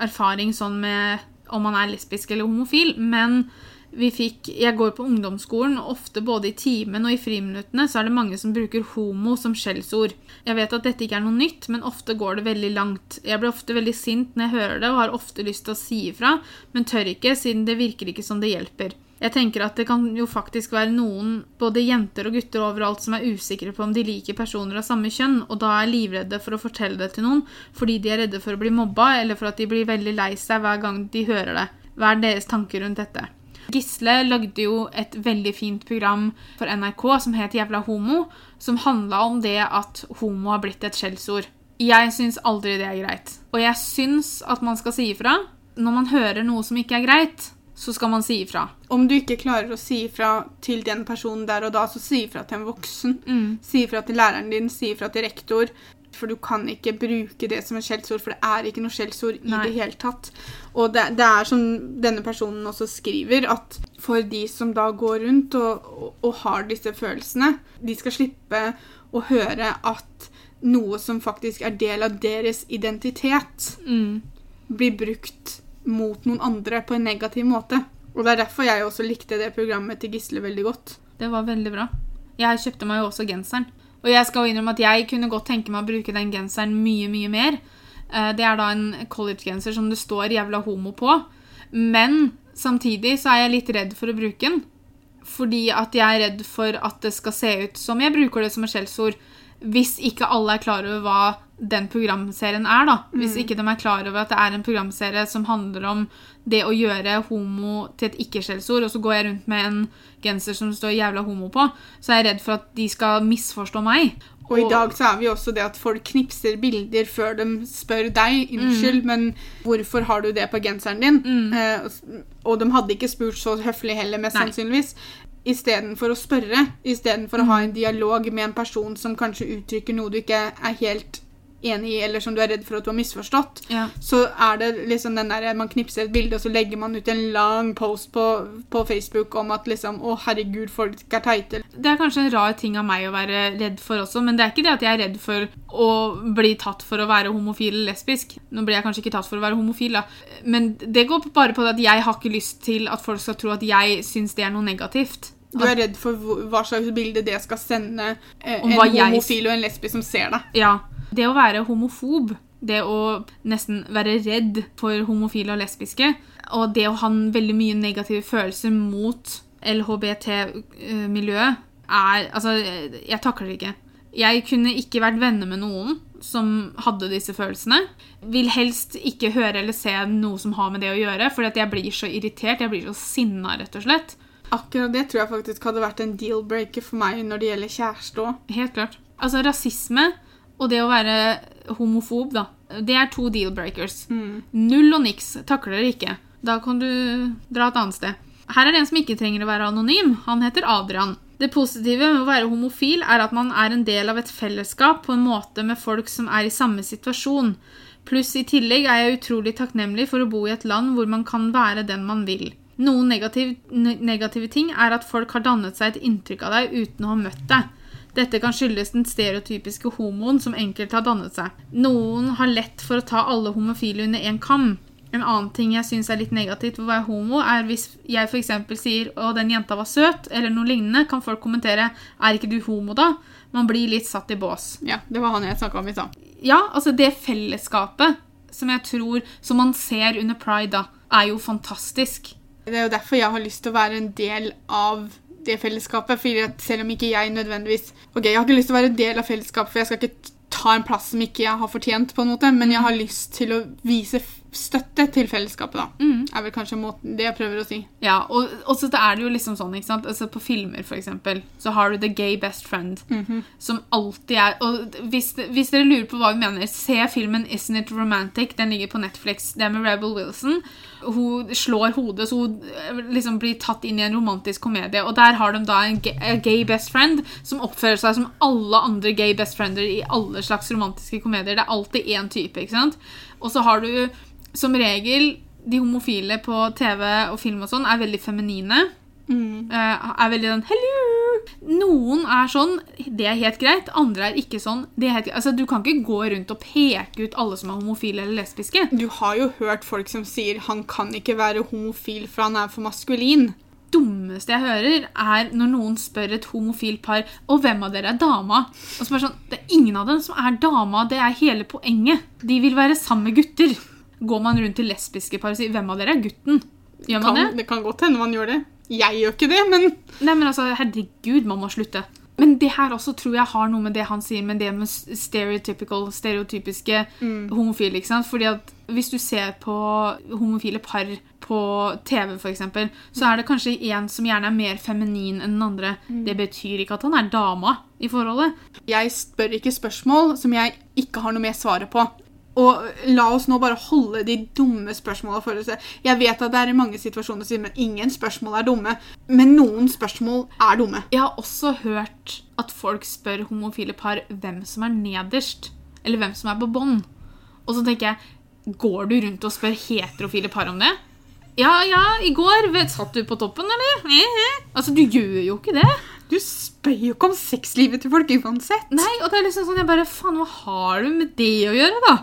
erfaring sånn med om man er lesbisk eller homofil, men vi fikk, Jeg går på ungdomsskolen, og ofte både i timen og i friminuttene så er det mange som bruker homo som skjellsord. Jeg vet at dette ikke er noe nytt, men ofte går det veldig langt. Jeg blir ofte veldig sint når jeg hører det, og har ofte lyst til å si ifra, men tør ikke, siden det virker ikke som det hjelper. Jeg tenker at det kan jo faktisk være noen, både jenter og gutter overalt, som er usikre på om de liker personer av samme kjønn, og da er livredde for å fortelle det til noen fordi de er redde for å bli mobba, eller for at de blir veldig lei seg hver gang de hører det. Hva er deres tanker rundt dette? Gisle lagde jo et veldig fint program for NRK som het Jævla homo, som handla om det at homo har blitt et skjellsord. Jeg syns aldri det er greit. Og jeg syns at man skal si ifra. Når man hører noe som ikke er greit, så skal man si ifra. Om du ikke klarer å si ifra til den personen der og da, så si ifra til en voksen. Mm. Si ifra til læreren din, si ifra til rektor. For du kan ikke bruke det som et skjellsord, for det er ikke noe skjellsord i det hele tatt. Og det, det er som denne personen også skriver, at for de som da går rundt og, og, og har disse følelsene, de skal slippe å høre at noe som faktisk er del av deres identitet, Mm. blir brukt mot noen andre på en negativ måte. Og det er derfor jeg også likte det programmet til Gisle veldig godt. Det var veldig bra. Jeg kjøpte meg jo også genseren. Og jeg skal innrømme at jeg kunne godt tenke meg å bruke den genseren mye, mye mer. Eh, Det er da en collegegenser som det står 'jævla homo' på. Men samtidig så er jeg litt redd for å bruke den. Fordi at jeg er redd for at det skal se ut som jeg bruker det som et skjellsord. Hvis ikke alle er klar over hva den programserien er, da. Hvis ikke de er klar over at det er en programserie som handler om det å gjøre homo til et ikke-skjellsord, og så går jeg rundt med en genser som står 'jævla homo' på, så er jeg redd for at de skal misforstå meg. Og i dag så er vi også det at folk knipser bilder før de spør deg unnskyld, men hvorfor har du det på genseren din? Eh, og de hadde ikke spurt så høflig heller, mest Nei. sannsynligvis. Istedenfor å spørre, istedenfor å ha en dialog med en person som kanskje uttrykker noe du ikke er helt enig i, eller som du er redd for at du har misforstått, Ja. så er det liksom den der Man knipser et bilde, og så legger man ut en lang post på, på Facebook om at liksom Å, herregud, folk er teite. Det er kanskje en rar ting av meg å være redd for også, men det er ikke det at jeg er redd for å bli tatt for å være homofil eller lesbisk. Nå blir jeg kanskje ikke tatt for å være homofil, da. Men det går bare på det at jeg har ikke lyst til at folk skal tro at jeg syns det er noe negativt. Du er redd for hva slags bilde det skal sende eh, en homofil og en lesbisk som ser deg. Ja. Det å være homofob, det å nesten være redd for homofile og lesbiske, og det å ha en veldig mye negative følelser mot LHBT-miljøet, er Altså, jeg takler det ikke. Jeg kunne ikke vært venner med noen som hadde disse følelsene. Vil helst ikke høre eller se noe som har med det å gjøre, at jeg blir så irritert, jeg blir så sinna, rett og slett. Akkurat det tror jeg faktisk hadde vært en deal-breaker for meg når det gjelder kjæreste òg. Helt klart. Altså, rasisme og det å være homofob, da, det er to deal-breakers. Null og niks. Takler dere ikke. Da kan du dra et annet sted. Her er det en som ikke trenger å være anonym. Han heter Adrian. Det positive med å være homofil er at man er en del av et fellesskap på en måte med folk som er i samme situasjon. Pluss i tillegg er jeg utrolig takknemlig for å bo i et land hvor man kan være den man vil. Noen negativ, negative ting er at folk har dannet seg et inntrykk av deg uten å ha møtt deg. Dette kan skyldes den stereotypiske homoen som enkelte har dannet seg. Noen har lett for å ta alle homofile under én kam. En annen ting jeg syns er litt negativt ved å være homo, er hvis jeg f.eks. sier 'Å, den jenta var søt', eller noe lignende, kan folk kommentere 'Er ikke du homo, da?' Man blir litt satt i bås. Ja, det var han jeg snakka om i stad. Ja, altså det fellesskapet som jeg tror Som man ser under pride, da, er jo fantastisk. Det er jo derfor jeg har lyst til å være en del av det fellesskapet. fordi at selv om ikke jeg nødvendigvis Ok, jeg har ikke lyst til å være en del av fellesskapet, for jeg skal ikke ta en plass som ikke jeg har fortjent, på en måte, men jeg har lyst til å vise støtte til fellesskapet, da. Er vel kanskje måten, det jeg prøver å si. Ja, og, og så er det jo liksom sånn, ikke sant? Altså På filmer, for eksempel, så har du The Gay Best Friend, som alltid er Og hvis, hvis dere lurer på hva vi mener, se filmen Isn't It Romantic. Den ligger på Netflix. Det er med Rebel Wilson. Hun slår hodet, så hun eh, liksom blir tatt inn i en romantisk komedie. Og der har de da en gay, gay best friend som oppfører seg som alle andre gay best friender i alle slags romantiske komedier. Det er alltid én type, ikke sant? Og så har du som regel de homofile på TV og film og sånn er veldig feminine. Mm. er veldig sånn Hello! Noen er sånn, det er helt greit. Andre er ikke sånn. Det er helt, greit. altså, du kan ikke gå rundt og peke ut alle som er homofile eller lesbiske. Du har jo hørt folk som sier han kan ikke være homofil for han er for maskulin. dummeste jeg hører, er når noen spør et homofilt par Og hvem av dere er dama? Og så bare sånn, Det er ingen av dem som er dama. Det er hele poenget. De vil være sammen med gutter. Går man rundt til lesbiske par og sier 'Hvem av dere er gutten?' Gjør man Kan, det? det kan godt hende man gjør det. Jeg gjør ikke det, men Nei, men altså, herregud, man må slutte. Men det her også tror jeg har noe med det han sier, med det med stereotypical, stereotypiske homofile. ikke sant? Fordi at hvis du ser på homofile par på TV, eksempel, så er det kanskje en som gjerne er mer feminin enn den andre. Det betyr ikke at han er dama i forholdet. Jeg spør ikke spørsmål som jeg ikke har noe mer svaret på. Og la oss nå bare holde de dumme spørsmåla for oss. Jeg vet at det er i mange situasjoner sier men ingen spørsmål er dumme. Men noen spørsmål er dumme. Jeg har også hørt at folk spør homofile par hvem som er nederst, eller hvem som er på bånn. Og så tenker jeg, går du rundt og spør heterofile par om det? Ja, ja, i går satt du på toppen, eller? Altså, du gjør jo ikke det. Du spør jo ikke om sexlivet til folk uansett. Nei, og det er liksom sånn, jeg bare, faen, hva har du med det å gjøre, da?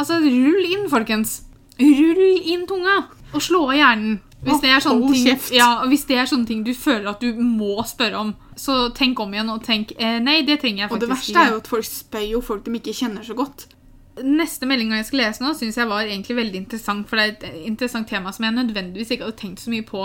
Altså, rull inn, folkens. Rull inn tunga, og slå av hjernen. Hvis det, ting, ja, hvis det er sånne ting du føler at du må spørre om, så tenk om igjen og tenk eh, Nei, det trenger jeg Og det verste er jo at folk spør jo folk de ikke kjenner så godt. Neste meldinga jeg skal lese nå, syns jeg var egentlig veldig interessant. For det er et interessant tema som jeg nødvendigvis ikke hadde tenkt så mye på.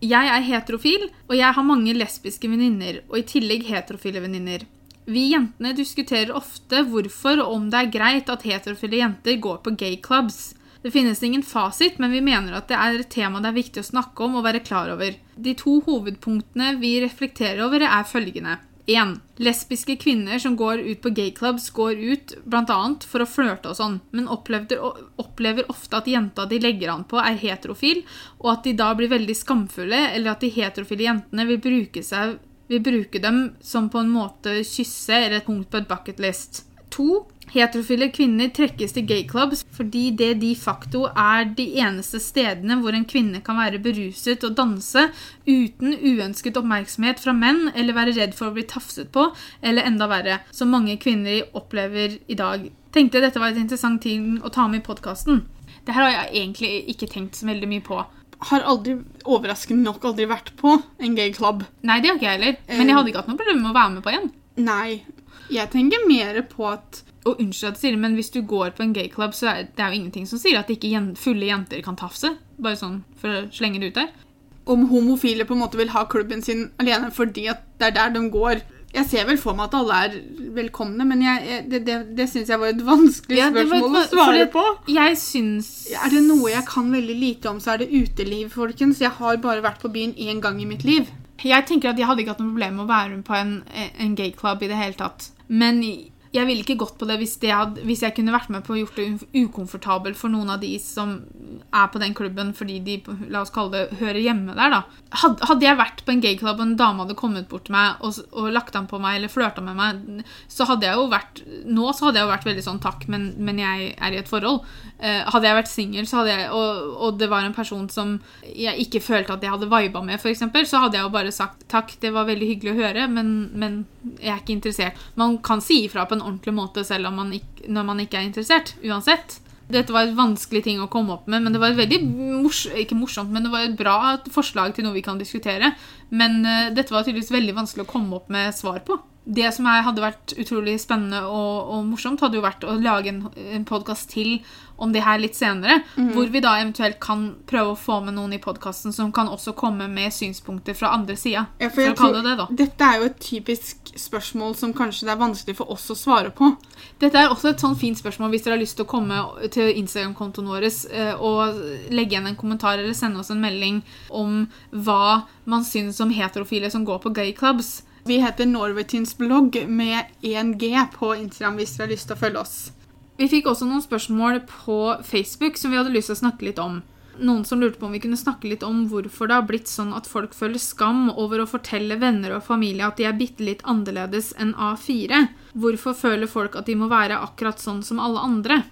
Jeg er heterofil, og jeg har mange lesbiske venninner. Og i tillegg heterofile venninner. Vi jentene diskuterer ofte hvorfor og om det er greit at heterofile jenter går på gay clubs. Det finnes ingen fasit, men vi mener at det er et tema det er viktig å snakke om og være klar over. De to hovedpunktene vi reflekterer over, er følgende. 1. Lesbiske kvinner som går ut på gayclubs, går ut bl.a. for å flørte og sånn, men opplever, ofte at jenta de legger an på, er heterofil, og at de da blir veldig skamfulle, eller at de heterofile jentene vil bruke, seg, vil bruke dem som på en måte kysse eller et punkt på et bucketlist. 2. Heterofile kvinner trekkes til gayclubs fordi det de facto er de eneste stedene hvor en kvinne kan være beruset og danse uten uønsket oppmerksomhet fra menn eller være redd for å bli tafset på, eller enda verre, som mange kvinner opplever i dag. Tenkte dette var et interessant ting å ta med i podkasten. Det her har jeg egentlig ikke tenkt så veldig mye på. Har aldri, overraskende nok aldri vært på en gay club. Nei, det har ikke jeg heller. Men jeg hadde ikke hatt noe problem med å være med på en. Nei. Jeg tenker mer på at Og unnskyld at jeg sier men hvis du går på en gayclub, så er det jo ingenting som sier at ikke fulle jenter kan tafse. Bare sånn for å slenge det ut der. om homofile på en måte vil ha klubben sin alene fordi at det er der de går. Jeg ser vel for meg at alle er velkomne, men jeg, jeg, det, det, det syns jeg var et vanskelig Ja, det var et spørsmål å svare på. Jeg syns Er det noe jeg kan veldig lite om, så er det uteliv, folkens. Jeg har bare vært på byen én gang i mitt liv. Jeg tenker at jeg hadde ikke hatt noe problem med å være med på en, en gayclub i det hele tatt. Men jeg ville ikke gått på det hvis, det hadde, hvis jeg kunne vært med på å gjort det ukomfortabelt for noen av de som er på den klubben fordi de la oss kalle det, hører hjemme der. da. Hadde, jeg vært på en gayclub og en dame hadde kommet bort til meg og, og lagt an på meg eller flørta med meg, så hadde jeg jo vært Nå så hadde jeg jo vært veldig sånn takk, men, men jeg er i et forhold. Eh, hadde jeg vært singel og, og det var en person som jeg ikke følte at jeg hadde viba med, eksempel, så hadde jeg jo bare sagt takk, det var veldig hyggelig å høre, men, men jeg er ikke interessert. Man kan si ifra på en ordentlig måte selv man ikke, når man ikke er interessert. Uansett. Dette var et vanskelig ting å komme opp med, men det var et veldig mors ikke morsomt, men det var et bra forslag til noe vi kan diskutere. Men uh, dette var tydeligvis veldig vanskelig å komme opp med svar på. Det som hadde vært utrolig spennende og, og morsomt, hadde jo vært å lage en, en podkast til om det her litt senere. Hvor vi da eventuelt kan prøve å få med noen i podkasten som kan også komme med synspunkter fra andre sida. Ja, for det det. Dette er jo et typisk spørsmål som kanskje det er vanskelig for oss å svare på. Dette er også et sånn fint spørsmål hvis dere har lyst til å komme til Instagram-kontoen vår eh, og legge igjen en kommentar eller sende oss en melding om hva man syns om heterofile som går på gay clubs. Vi heter Norwaytins blogg med 1G på Instagram hvis dere har lyst til å følge oss. Vi fikk også noen spørsmål på Facebook som vi hadde lyst til å snakke litt om. Noen som lurte på om vi kunne snakke litt om hvorfor det har blitt sånn at folk føler skam over å fortelle venner og familie at de er bitte litt annerledes enn A4. Hvorfor føler folk at de må være akkurat sånn som alle andre?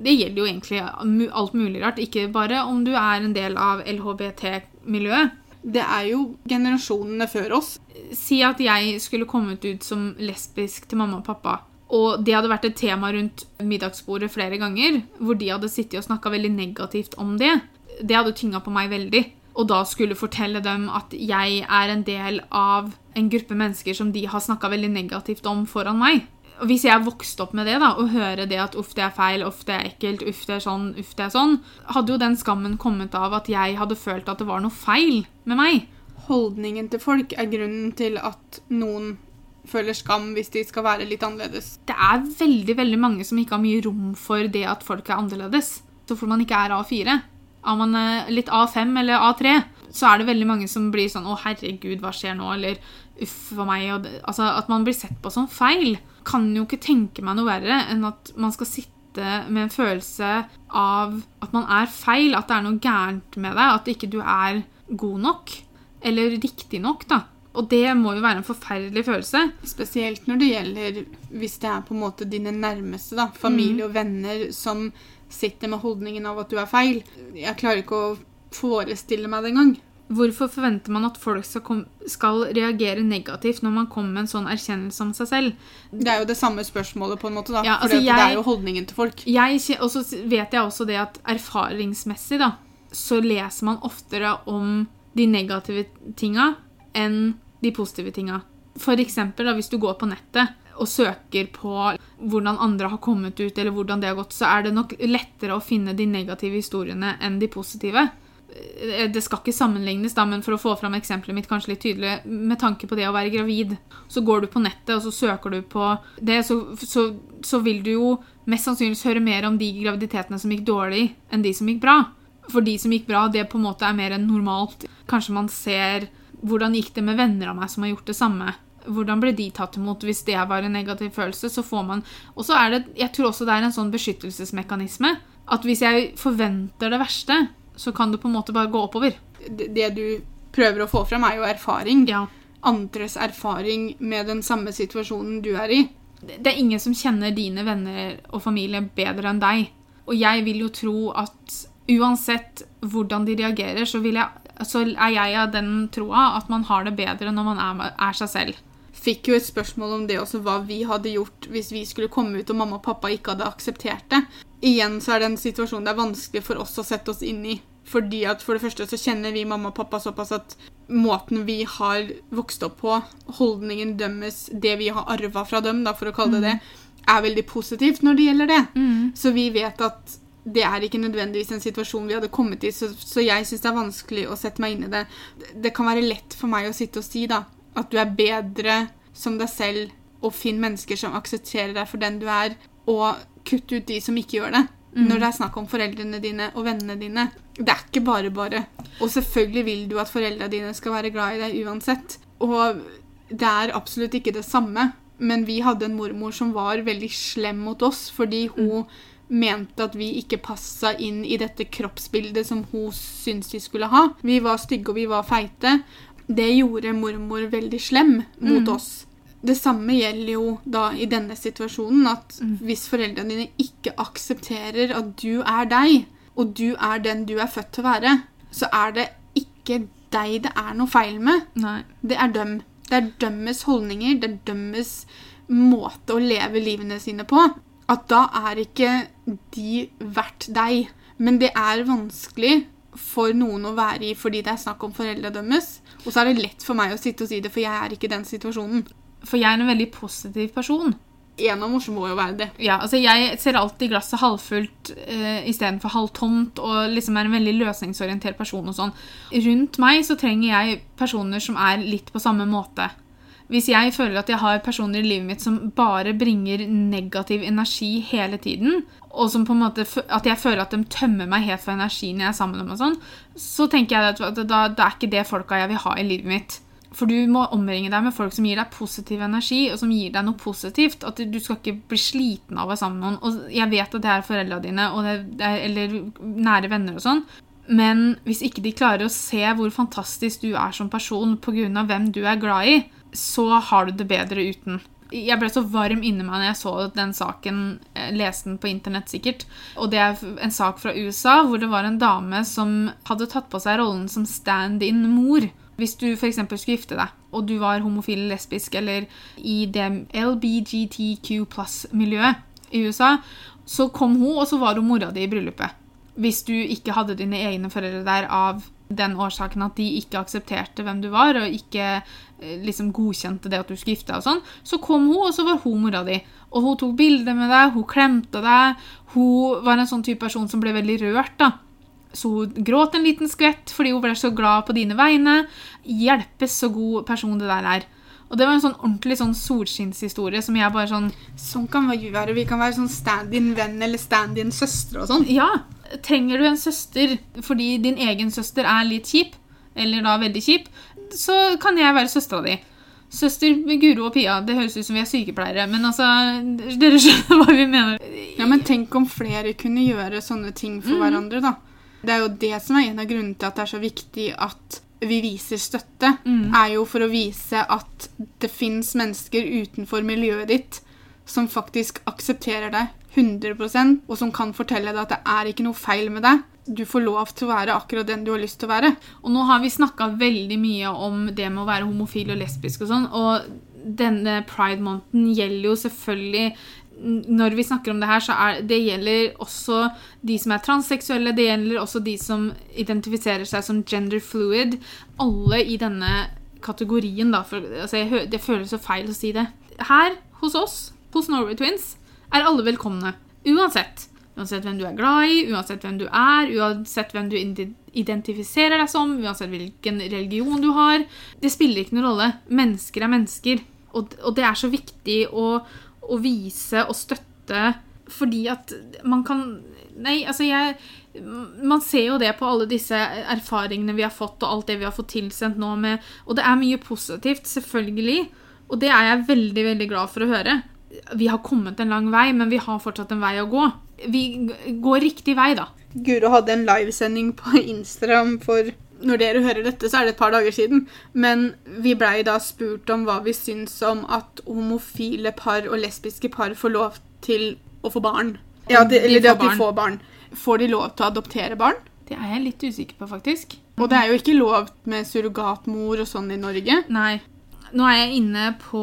Det gjelder jo egentlig alt mulig rart, ikke bare om du er en del av LHBT-miljøet. Det er jo generasjonene før oss. Si at jeg skulle kommet ut som lesbisk til mamma og pappa, og det hadde vært et tema rundt middagsbordet flere ganger, hvor de hadde sittet og snakka veldig negativt om det. Det hadde tynga på meg veldig. Og da skulle fortelle dem at jeg er en del av en gruppe mennesker som de har snakka veldig negativt om foran meg. Og Hvis jeg vokste opp med det, da, og høre det at uff, det er feil, uff, det er ekkelt, uff, det er sånn, uff, det er sånn, hadde jo den skammen kommet av at jeg hadde følt at det var noe feil med meg. Holdningen til folk er grunnen til at noen føler skam hvis de skal være litt annerledes. det er veldig veldig mange som ikke har mye rom for det at folk er annerledes. Så får man ikke er A4. er man eh, litt A5 eller A3, så er det veldig mange som blir sånn 'Å, herregud, hva skjer nå?' eller 'uff a meg'. Det, altså, at man blir sett på som feil. Kan jo ikke tenke meg noe verre enn at man skal sitte med en følelse av at man er feil, at det er noe gærent med deg, at ikke du er god nok. Eller riktig nok, da. Og det må jo være en forferdelig følelse. Spesielt når det gjelder hvis det er på en måte dine nærmeste, da, familie og venner, som sitter med holdningen av at du er feil. Jeg klarer ikke å forestille meg det engang. Hvorfor forventer man at folk skal, skal reagere negativt når man kommer med en sånn erkjennelse om seg selv? Det er jo det samme spørsmålet, på en måte, da. Ja, for altså, det er jo holdningen til folk. Jeg, og så vet jeg også det at erfaringsmessig da, så leser man oftere om de negative tinga enn de positive tinga. Eksempel hvis du går på nettet og søker på hvordan andre har kommet ut, eller hvordan det har gått, så er det nok lettere å finne de negative historiene enn de positive. Eh, Det skal ikke sammenlignes, da, men for å få fram eksempelet mitt kanskje litt tydelig, med tanke på det å være gravid, så går du på nettet og så søker du på det, så, så, så vil du jo mest sannsynligvis høre mer om de graviditetene som gikk dårlig, enn de som gikk bra. For de som gikk bra, det på en måte er mer enn normalt. Kanskje man ser hvordan gikk det med venner av meg som har gjort det samme. Hvordan ble de tatt imot? Hvis det var en negativ følelse, så får man Og så er det Jeg tror også det er en sånn beskyttelsesmekanisme. At hvis jeg forventer det verste, så kan det på en måte bare gå oppover. Det, det du prøver å få frem, er jo erfaring. Ja. Andres erfaring med den samme situasjonen du er i. Det det er ingen som kjenner dine venner og familie bedre enn deg. Og jeg vil jo tro at uansett hvordan de reagerer, så, vil jeg, så er jeg av den troa at man har det bedre når man er, er seg selv. Fikk jo et spørsmål om det også, hva vi hadde gjort hvis vi skulle komme ut og mamma og pappa ikke hadde akseptert det. Igjen så er det en situasjon det er vanskelig for oss å sette oss inn i. Fordi at For det første så kjenner vi mamma og pappa såpass at måten vi har vokst opp på, holdningen dømmes, det vi har arva fra dem, da, for å kalle det det, er veldig positivt når det gjelder det. Så vi vet at det er ikke nødvendigvis en situasjon vi hadde kommet i, så, så jeg syns det er vanskelig å sette meg inn i det. Det kan være lett for meg å sitte og si da, at du er bedre som deg selv, og finn mennesker som aksepterer deg for den du er, og kutt ut de som ikke gjør det. Når det er snakk om foreldrene dine og vennene dine. Det er ikke bare bare. Og selvfølgelig vil du at foreldrene dine skal være glad i deg uansett. Og det er absolutt ikke det samme, men vi hadde en mormor som var veldig slem mot oss fordi hun mente at vi ikke passa inn i dette kroppsbildet som hun syntes vi skulle ha. Vi var stygge og vi var feite. Det gjorde mormor veldig slem mot oss. Det samme gjelder jo da i denne situasjonen, at hvis foreldrene dine ikke aksepterer at du er deg, og du er den du er født til å være, så er det ikke deg det er noe feil med. Nei. Det er dem. Det er dømmes holdninger, det er dømmes måte å leve livene sine på. At da er ikke de verdt deg. Men det er vanskelig for noen å være i fordi det er snakk om foreldra deres. Og så er det lett for meg å sitte og si det, for jeg er ikke i den situasjonen. For jeg er en veldig positiv person. En av oss må jo være det. Ja, altså Jeg ser alltid glasset halvfullt eh, istedenfor halvtomt, og liksom er en veldig løsningsorientert person. og sånn. Rundt meg så trenger jeg personer som er litt på samme måte. Hvis jeg føler at jeg har personer i livet mitt som bare bringer negativ energi hele tiden, og som på en måte, at jeg føler at de tømmer meg helt for energi når jeg er sammen med dem, og sånn, så tenker jeg at da, da er ikke det folka jeg vil ha i livet mitt. For du må omringe deg med folk som gir deg positiv energi, og som gir deg noe positivt. At du skal ikke bli sliten av å være sammen med noen. Og jeg vet at det er foreldra dine, er, eller nære venner og sånn. Men hvis ikke de klarer å se hvor fantastisk du er som person pga. hvem du er glad i, så har du det bedre uten. Jeg ble så varm inni meg når jeg så den saken, eh, leste den på internett sikkert. Og det er en sak fra USA hvor det var en dame som hadde tatt på seg rollen som stand-in-mor. Hvis du f.eks. skulle gifte deg, og du var homofil lesbisk, eller i det LBGTQ pluss-miljøet i USA, så kom hun, og så var hun mora di i bryllupet. Hvis du ikke hadde dine egne foreldre der av den årsaken at de ikke aksepterte hvem du var, og ikke eh, liksom godkjente det at du skulle gifte deg og sånn, så kom hun, og så var hun mora di. Og hun tok bilder med deg, hun klemte deg. Hun var en sånn type person som ble veldig rørt, da. Så hun gråt en liten skvett fordi hun ble så glad på dine vegne. Hjelpes så god person det der er. Og det var en sånn ordentlig sånn solskinnshistorie som jeg bare sånn Sånn kan vi være. Vi kan være sånn stand-in-venn eller stand-in-søstre og sånn. Ja. trenger du en søster fordi din egen søster er litt kjip, eller da veldig kjip, så kan jeg være søstera di. Søster Guro og Pia, det høres ut som vi er sykepleiere, men altså Dere skjønner hva vi mener. Ja, men tenk om flere kunne gjøre sånne ting for Mm. hverandre, da. Det er jo det som er en av grunnene til at det er så viktig at vi viser støtte. Mm. Er jo for å vise at det fins mennesker utenfor miljøet ditt som faktisk aksepterer deg 100% og som kan fortelle deg at det er ikke noe feil med deg. Du får lov til å være akkurat den du har lyst til å være. Og nå har vi snakka veldig mye om det med å være homofil og lesbisk og sånn, og denne pride-måneden gjelder jo selvfølgelig når vi snakker om det her, så er det gjelder også de som er transseksuelle, det gjelder også de som identifiserer seg som gender fluid. Alle i denne kategorien, da. For, altså, jeg, det føles så feil å si det. Her hos oss, hos Norway Twins, er alle velkomne. Uansett. Uansett hvem du er glad i, uansett hvem du er, uansett hvem du identifiserer deg som, uansett hvilken religion du har. Det spiller ikke noen rolle. Mennesker er mennesker. Og, og det er så viktig å, å vise og støtte fordi at man kan Nei, altså jeg Man ser jo det på alle disse erfaringene vi har fått, og alt det vi har fått tilsendt nå med Og det er mye positivt, selvfølgelig. Og det er jeg veldig, veldig glad for å høre. Vi har kommet en lang vei, men vi har fortsatt en vei å gå. Vi går riktig vei, da. Guro hadde en livesending på Instagram for Når dere hører dette, så er det et par dager siden. Men vi blei da spurt om hva vi syns om at homofile par og lesbiske par får lov til å få barn. Ja, det, De eller det at de barn. får barn. Får de lov til å adoptere barn? Det er jeg litt usikker på, faktisk. Og det er jo ikke lov med surrogatmor og sånn i Norge. Nei. Nå er jeg inne på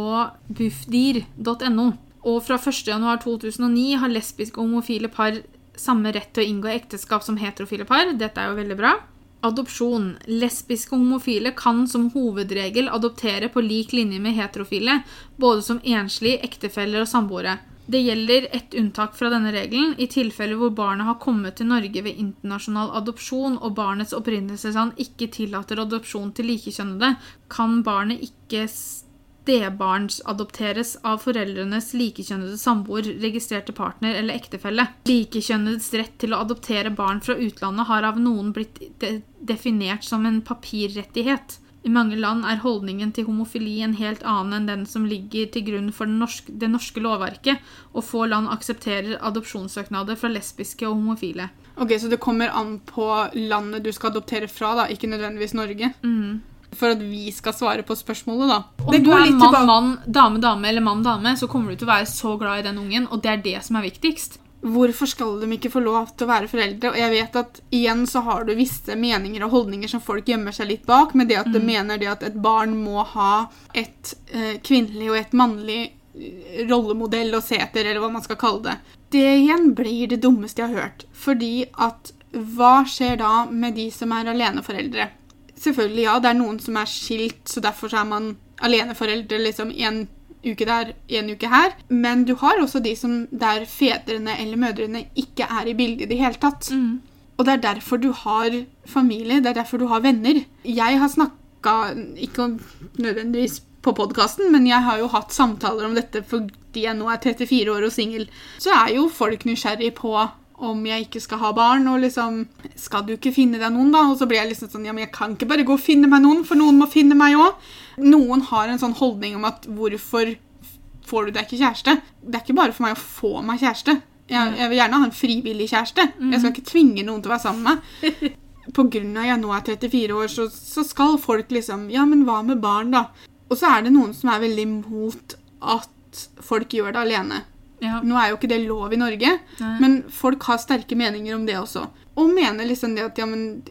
bufdir.no. Og fra 1.1.2009 har lesbiske og homofile par samme rett til å inngå ekteskap som heterofile par. Dette er jo veldig bra. Adopsjon. Lesbiske og homofile kan som hovedregel adoptere på lik linje med heterofile, både som enslige, ektefeller og samboere. Det gjelder ett unntak fra denne regelen. I tilfeller hvor barnet har kommet til Norge ved internasjonal adopsjon og barnets opprinnelsesland ikke tillater adopsjon til likekjønnede, kan barnet ikke stebarnsadopteres av foreldrenes likekjønnede samboer, registrerte partner eller ektefelle. Likekjønnedes rett til å adoptere barn fra utlandet har av noen blitt de definert som en papirrettighet. I mange land er holdningen til homofili en helt annen enn den som ligger til grunn for norske, det norske lovverket, og få land aksepterer adopsjonssøknader fra lesbiske og homofile. Ok, Så det kommer an på landet du skal adoptere fra, da, ikke nødvendigvis Norge? For at vi skal svare på spørsmålet, da. Om du er mann, mann, dame, dame eller mann, dame, så kommer du til å være så glad i den ungen, og det er det som er viktigst. Hvorfor skal de ikke få lov til å være foreldre? Og jeg vet at igjen så har du visse meninger og holdninger som folk gjemmer seg litt bak, med det at de mener det at et barn må ha et eh, kvinnelig og et mannlig eh, rollemodell å se etter, eller hva man skal kalle det. Det igjen blir det dummeste jeg har hørt. Fordi at hva skjer da med de som er aleneforeldre? Selvfølgelig, ja, det er noen som er skilt, så derfor så er man aleneforeldre liksom en uke der, en uke her. Men du har også de som der fedrene eller mødrene ikke er i bildet i det hele tatt. Og det er derfor du har familie, det er derfor du har venner. Jeg har snakka, ikke nødvendigvis på podkasten, men jeg har jo hatt samtaler om dette fordi jeg nå er 34 år og singel. Så er jo folk nysgjerrig på om jeg ikke skal ha barn, og liksom Skal du ikke finne deg noen, da? Og så blir jeg liksom sånn Ja, men jeg kan ikke bare gå og finne meg noen, for noen må finne meg òg. Noen har en sånn holdning om at hvorfor får du deg ikke kjæreste? Det er ikke bare for meg å få meg kjæreste. Jeg, jeg vil gjerne ha en frivillig kjæreste. Jeg skal ikke tvinge noen til å være sammen med meg. Av at jeg nå er 34 år, så, så skal folk liksom Ja, men hva med barn, da? Og så er det noen som er veldig imot at folk gjør det alene. Ja. Nå er jo ikke det lov i Norge, Nei. men folk har sterke meninger om det også. Og mener liksom det at ja, men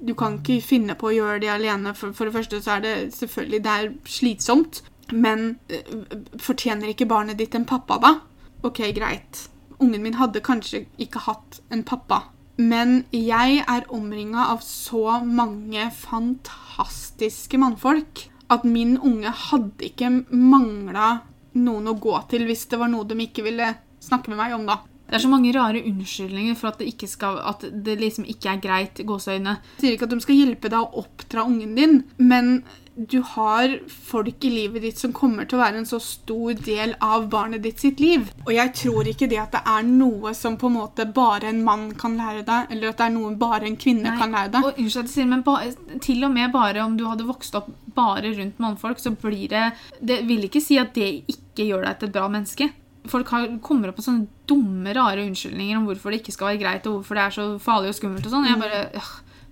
du kan ikke finne på å gjøre det alene. For, for det første så er det selvfølgelig det er slitsomt, men eh, fortjener ikke barnet ditt en pappa, da? Ok, greit. Ungen min hadde kanskje ikke hatt en pappa. Men jeg er omringa av så mange fantastiske mannfolk at min unge hadde ikke mangla noen å gå til hvis det var noe de ikke ville snakke med meg om, da. Det er så mange rare unnskyldninger for at det, ikke skal, at det liksom ikke er greit. gåseøyne. Jeg sier ikke at de skal hjelpe deg å oppdra ungen din, men du har folk i livet ditt som kommer til å være en så stor del av barnet ditt sitt liv. Og jeg tror ikke det at det er noe som på en måte bare en mann kan lære deg, eller at det er noe bare en kvinne Nei, kan lære deg. Og unnskyld sier, men ba, til og med bare om du hadde vokst opp bare rundt mannfolk, så blir det Det vil ikke si at det ikke gjør deg til et bra menneske. Folk har, kommer opp med sånne dumme, rare unnskyldninger om hvorfor det ikke skal være greit, og hvorfor det er så farlig og skummelt og sånn. Jeg bare øh,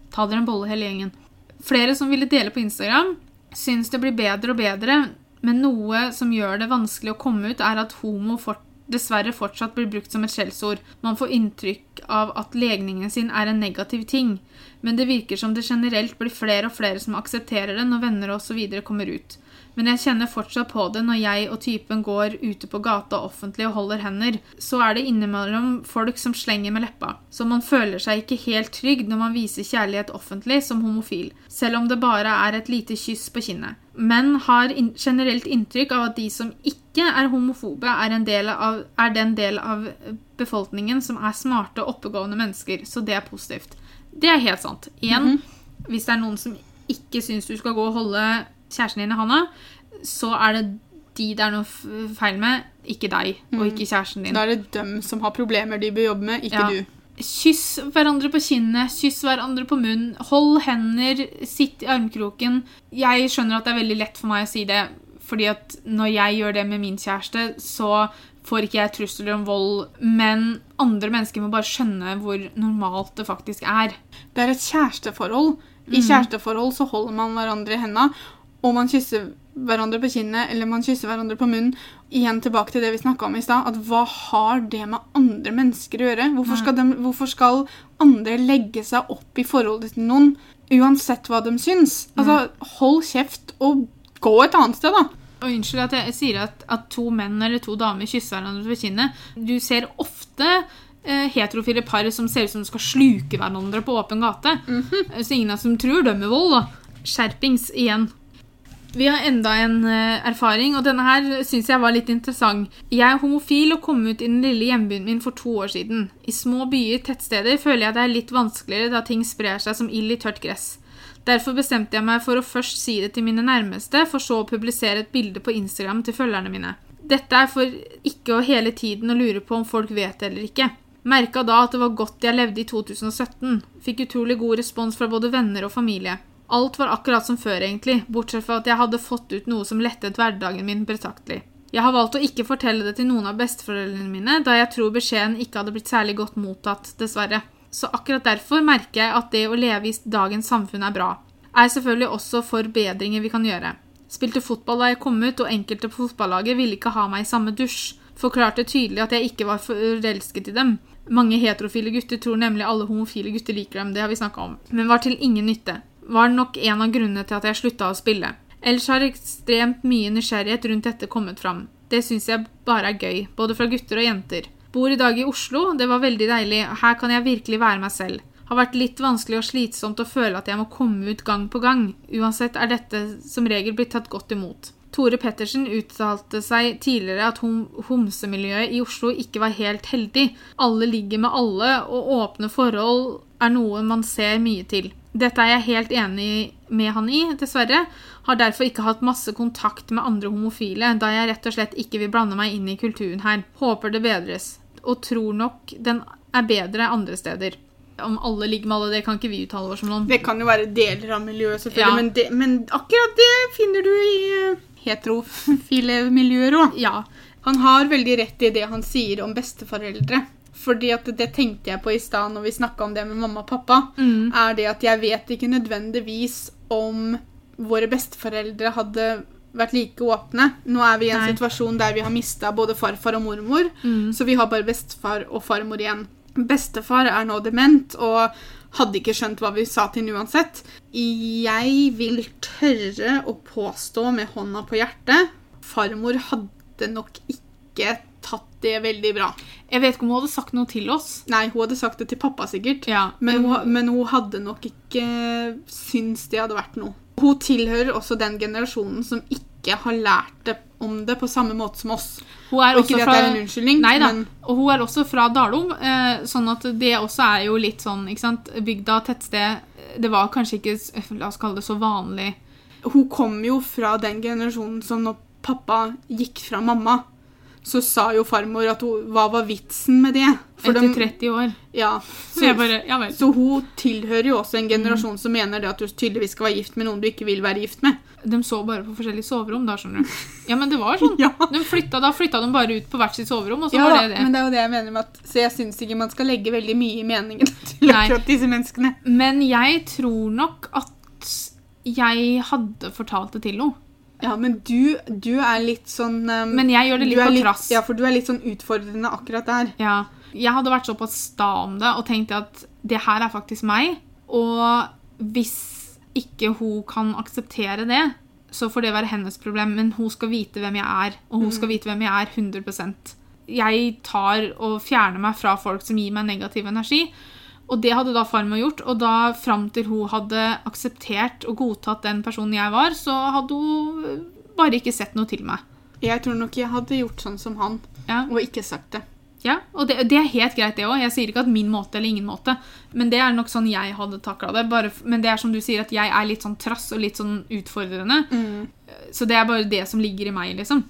Ta dere en bolle, hele gjengen. Flere som ville dele på Instagram, syns det blir bedre og bedre, men noe som gjør det vanskelig å komme ut, er at homo fort, dessverre fortsatt blir brukt som et skjellsord. Man får inntrykk av at legningen sin er en negativ ting, men det virker som det generelt blir flere og flere som aksepterer det når venner osv. kommer ut. Men jeg kjenner fortsatt på det når jeg og typen går ute på gata offentlig og holder hender. Så er det innimellom folk som slenger med leppa. Så man føler seg ikke helt trygg når man viser kjærlighet offentlig som homofil, selv om det bare er et lite kyss på kinnet. Menn har generelt inntrykk av at de som ikke er homofobe, er, del av, er den del av befolkningen som er smarte oppegående mennesker. Så det er positivt. Det er helt sant. Igjen, mm -hmm. hvis det er noen som ikke syns du skal gå og holde kjæresten din er Hanna, så er det de det er noe feil med, ikke deg og ikke mm. kjæresten din. Da er det dem som har problemer de bør jobbe med, ikke ja. du. Kyss hverandre på kinnet, kyss hverandre på munnen, hold hender, sitt i armkroken. Jeg skjønner at det er veldig lett for meg å si det, fordi at når jeg gjør det med min kjæreste, så får ikke jeg trusler om vold, men andre mennesker må bare skjønne hvor normalt det faktisk er. Det er et kjæresteforhold. I mm. kjæresteforhold så holder man hverandre i hendene, og man kysser hverandre på kinnet eller man kysser hverandre på munnen. Igjen tilbake til det vi snakka om i stad. at Hva har det med andre mennesker å gjøre? Hvorfor skal, de, hvorfor skal, andre legge seg opp i forholdet til noen uansett hva de syns? Altså, Hold kjeft og gå et annet sted, da. Og Unnskyld at jeg sier at, at to menn eller to damer kysser hverandre på kinnet. Du ser ofte eh, heterofile par som ser ut som de skal sluke hverandre på åpen gate. Mm -hmm. Så ingen av som tror dømmer vold. da. Skjerpings igjen. Vi har enda en uh, erfaring, og denne her syns jeg var litt interessant. Jeg er homofil og kom ut i den lille hjembyen min for to år siden. I små byer, tettsteder, føler jeg det er litt vanskeligere da ting sprer seg som ild i tørt gress. Derfor bestemte jeg meg for å først si det til mine nærmeste, for så å publisere et bilde på Instagram til følgerne mine. Dette er for ikke å hele tiden å lure på om folk vet det eller ikke. Merka da at det var godt jeg levde i 2017. Fikk utrolig god respons fra både venner og familie. Alt var akkurat som før, egentlig, bortsett fra at jeg hadde fått ut noe som lettet hverdagen min betraktelig. Jeg har valgt å ikke fortelle det til noen av besteforeldrene mine, da jeg tror beskjeden ikke hadde blitt særlig godt mottatt, dessverre. Så akkurat derfor merker jeg at det å leve i dagens samfunn er bra. Er selvfølgelig også forbedringer vi kan gjøre. Spilte fotball da jeg kom ut, og enkelte på fotballaget ville ikke ha meg i samme dusj. Forklarte tydelig at jeg ikke var forelsket i dem. Mange heterofile gutter tror nemlig alle homofile gutter liker dem, det har vi snakka om, men var til ingen nytte var nok en av grunnene til at jeg slutta å spille. Ellers har ekstremt mye nysgjerrighet rundt dette kommet fram. Det syns jeg bare er gøy, både fra gutter og jenter. Bor i dag i Oslo, det var veldig deilig, her kan jeg virkelig være meg selv. Har vært litt vanskelig og slitsomt å føle at jeg må komme ut gang på gang. Uansett er dette som regel blitt tatt godt imot. Tore Pettersen uttalte seg tidligere at hom homsemiljøet i Oslo ikke var helt heldig. Alle ligger med alle, og åpne forhold er noe man ser mye til. Dette er jeg helt enig med han i, dessverre. Har derfor ikke hatt masse kontakt med andre homofile, da jeg rett og slett ikke vil blande meg inn i kulturen her. Håper det bedres. Og tror nok den er bedre andre steder. Om alle ligger med alle, det kan ikke vi uttale oss om noen. Det kan jo være deler av miljøet, selvfølgelig, ja. men, det, men, akkurat det finner du i uh, heterofile miljøer òg. Ja. Han har veldig rett i det han sier om besteforeldre. Fordi at det tenkte jeg på i stad når vi snakka om det med mamma og pappa. Mm. Er det at jeg vet ikke nødvendigvis om våre besteforeldre hadde vært like åpne. Nå er vi i en Nei. situasjon der vi har mista både farfar og mormor, mm. så vi har bare bestefar og farmor igjen. Bestefar er nå dement og hadde ikke skjønt hva vi sa til ham uansett. Jeg vil tørre å påstå med hånda på hjertet farmor hadde nok ikke tatt det veldig bra. Jeg vet ikke om hun hadde sagt noe til oss. Nei, hun hadde sagt det til pappa, sikkert. Ja. Men, hun, men hun hadde nok ikke syntes det hadde vært noe. Hun tilhører også den generasjonen som ikke har lært det om det på samme måte som oss. Hun er Og også ikke fra det er en unnskyldning, Nei da. men Og hun er også fra Dalom, eh, sånn at det også er jo litt sånn, ikke sant Bygda, tettsted Det var kanskje ikke, la oss kalle det så vanlig. hun kom jo fra den generasjonen som når pappa gikk fra mamma, så sa jo farmor at hun, hva var vitsen med det? For Etter de- 30 år. Ja, Så bare Ja. Så hun tilhører jo også en generasjon Mm. som mener det at du tydeligvis skal være gift med noen du ikke vil være gift med. De så bare på forskjellige soverom da, skjønner du. Ja, men det var sånn. Ja, De flytta, da flytta de bare ut på hvert sitt soverom, og så ja var det det. men det er jo det jeg mener med at Så jeg syns ikke man skal legge veldig mye i meningen til akkurat disse menneskene. Men jeg tror nok at jeg hadde fortalt det til henne. Ja, men du, du er litt sånn um, Men jeg gjør det litt på trass. Ja, for du er litt sånn utfordrende akkurat der. Ja. Jeg hadde vært såpass sta om det og tenkt at det her er faktisk meg. Og hvis ikke hun kan akseptere det, så får det være hennes problem. Men hun skal vite hvem jeg er, og hun skal vite hvem jeg er 100% Jeg tar og fjerner meg fra folk som gir meg negativ energi. Og det hadde da farmor gjort, og da fram til hun hadde akseptert og godtatt den personen jeg var, så hadde hun bare ikke sett noe til meg. Jeg tror nok jeg hadde gjort sånn som han, Ja. og ikke sagt det. Ja, og det, det er helt greit, det òg. Jeg sier ikke at min måte eller ingen måte. Men det er nok sånn jeg hadde takla det. Bare, men det er som du sier, at jeg er litt sånn trass og litt sånn utfordrende. Så det er bare det som ligger i meg, liksom.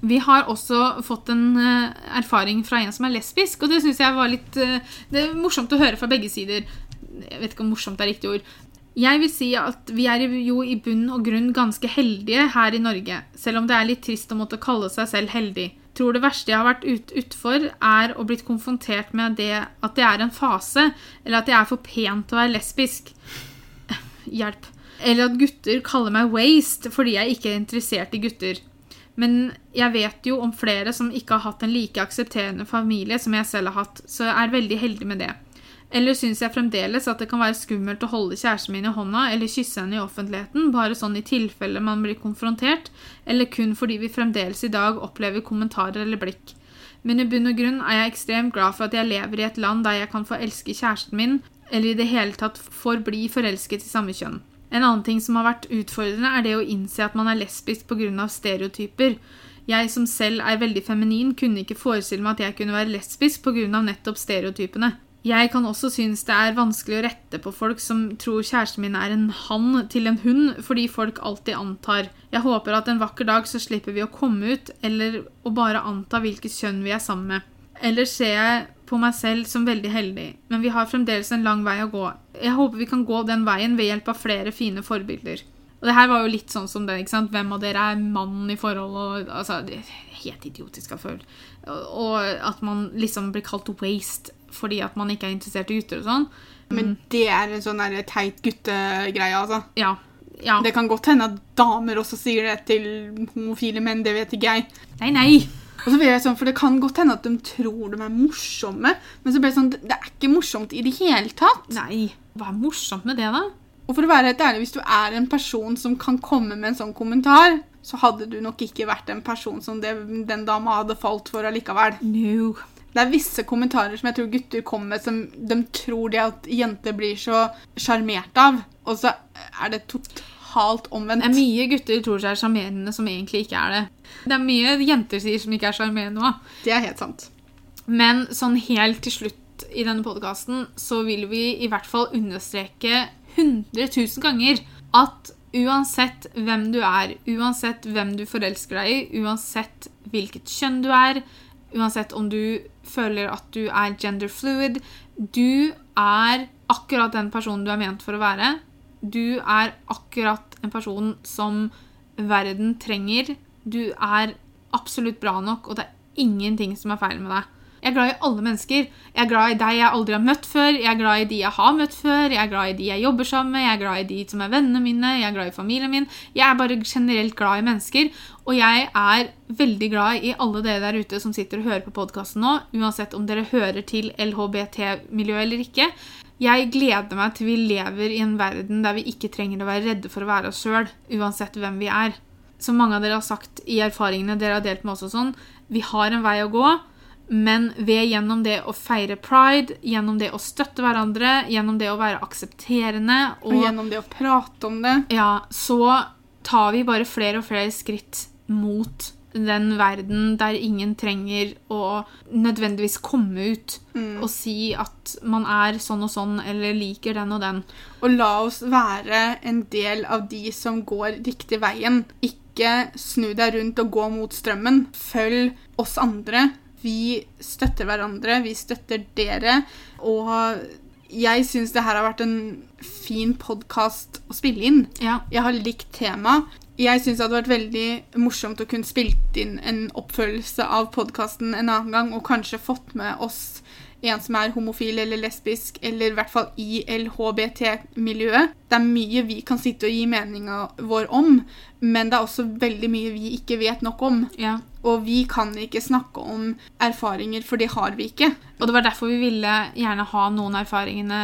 Vi har også fått en eh, erfaring fra en som er lesbisk, og det syns jeg var litt eh, Det er morsomt å høre fra begge sider. Jeg vet ikke om morsomt er riktig ord. Jeg vil si at vi er jo i bunn og grunn ganske heldige her i Norge, selv om det er litt trist å måtte kalle seg selv heldig. Tror det verste jeg har vært ut, utfor, er å blitt konfrontert med det at det er en fase, eller at jeg er for pen til å være lesbisk. Hjelp. Eller at gutter kaller meg waste fordi jeg ikke er interessert i gutter. Men jeg vet jo om flere som ikke har hatt en like aksepterende familie som jeg selv har hatt, så jeg er veldig heldig med det. Eller syns jeg fremdeles at det kan være skummelt å holde kjæresten min i hånda eller kysse henne i offentligheten, bare sånn i tilfelle man blir konfrontert, eller kun fordi vi fremdeles i dag opplever kommentarer eller blikk. Men i bunn og grunn er jeg ekstremt glad for at jeg lever i et land der jeg kan få elske kjæresten min, eller i det hele tatt får bli forelsket i samme kjønn. En annen ting som har vært utfordrende, er det å innse at man er lesbisk pga. stereotyper. Jeg som selv er veldig feminin, kunne ikke forestille meg at jeg kunne være lesbisk pga. nettopp stereotypene. Jeg kan også synes det er vanskelig å rette på folk som tror kjæresten min er en han til en hund, fordi folk alltid antar. Jeg håper at en vakker dag så slipper vi å komme ut, eller å bare anta hvilket kjønn vi er sammen med. Ellers ser jeg på meg selv som veldig heldig, men vi har fremdeles en lang vei å gå. Jeg håper vi kan gå den veien ved hjelp av flere fine forbilder. Og det her var jo litt sånn som det, ikke sant? Hvem av dere er mann i forhold, og altså, det er helt idiotisk av føl. Og at man liksom blir kalt waste fordi at man ikke er interessert i gutter og sånn. Men det er en sånn der teit guttegreie, altså. Ja. Ja. Det kan godt hende at damer også sier det til homofile menn, det vet ikke jeg. Nei, nei. Og så blir jeg sånn, for Det kan godt hende at de tror de er morsomme, men så blir det sånn, det er ikke morsomt i det hele tatt. Nei. Hva er morsomt med det, da? Og for å være helt ærlig, Hvis du er en person som kan komme med en sånn kommentar, så hadde du nok ikke vært en person som det, den dama hadde falt for allikevel. No. Det er visse kommentarer som jeg tror gutter kommer med, som de tror de at jenter blir så sjarmert av, og så er det totalt omvendt. Det er mye gutter tror seg er sjarmerende som egentlig ikke er det. Det er mye jenter sier som ikke er sjarmerende òg. Det er helt sant. Men sånn helt til slutt i denne podkasten så vil vi i hvert fall understreke 100 000 ganger at uansett hvem du er, uansett hvem du forelsker deg i, uansett hvilket kjønn du er, uansett om du føler at du er gender fluid, du er akkurat den personen du er ment for å være. Du er akkurat en person som verden trenger. Du er absolutt bra nok, og det er ingenting som er feil med deg. Jeg er glad i alle mennesker. Jeg er glad i deg jeg aldri har møtt før. Jeg er glad i de jeg har møtt før. Jeg er glad i de jeg jobber sammen med. Jeg er glad i de som er vennene mine. Jeg er glad i familien min. Jeg er bare generelt glad i mennesker. Og jeg er veldig glad i alle dere der ute som sitter og hører på podkasten nå, uansett om dere hører til LHBT-miljøet eller ikke. Jeg gleder meg til vi lever i en verden der vi ikke trenger å være redde for å være oss sjøl, uansett hvem vi er. Som mange av dere har sagt i erfaringene dere har delt med oss og sånn, vi har en vei å gå. Men ved gjennom det å feire pride, gjennom det å støtte hverandre, gjennom det å være aksepterende Og gjennom det å prate om det. ja, så tar vi bare flere og flere skritt mot den verden der ingen trenger å nødvendigvis komme ut og si at man er sånn og sånn, eller liker den og den. Og la oss være en del av de som går riktig veien. Ikke snu deg rundt og gå mot strømmen. Følg oss andre. Vi støtter hverandre, vi støtter dere. Og jeg syns det her har vært en fin podkast å spille inn. Ja. Jeg har likt temaet. Jeg syns det hadde vært veldig morsomt å kunne spilt inn en oppfølgelse av podkasten en annen gang, og kanskje fått med oss en som er homofil eller lesbisk, eller i hvert fall i LHBT-miljøet. Det er mye vi kan sitte og gi meninga vår om, men det er også veldig mye vi ikke vet nok om. ja. Og vi kan ikke snakke om erfaringer, for det har vi ikke. Og det var derfor vi ville gjerne ha noen erfaringene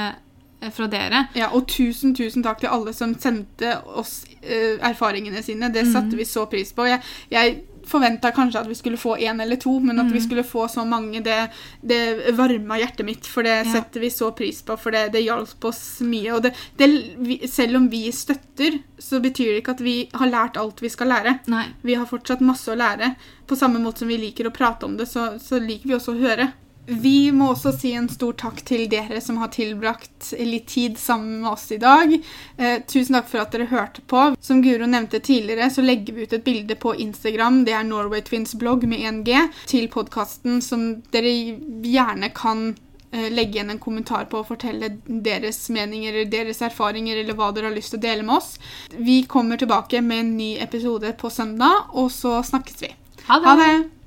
fra dere. Ja, Og tusen tusen takk til alle som sendte oss eh, erfaringene sine. Det satte vi så pris på. Jeg, jeg forventa kanskje at vi skulle få én eller to, men at vi skulle få så mange, det, det varma hjertet mitt. For det Ja. setter vi så pris på, for det, det hjalp oss mye. Og det, det, vi, selv om vi støtter, så betyr det ikke at vi har lært alt vi skal lære. Nei. Vi har fortsatt masse å lære. På samme måte som vi liker å prate om det, så, så liker vi også å høre. Vi må også si en stor takk til dere som har tilbrakt litt tid sammen med oss i dag. Eh, tusen takk for at dere hørte på. Som Guro nevnte tidligere, så legger vi ut et bilde på Instagram, det er Norway Twins blogg med 1G, til podkasten som dere gjerne kan eh, legge igjen en kommentar på og fortelle deres meninger eller deres erfaringer eller hva dere har lyst til å dele med oss. Vi kommer tilbake med en ny episode på søndag, og så snakkes vi. Ha det! Ha det!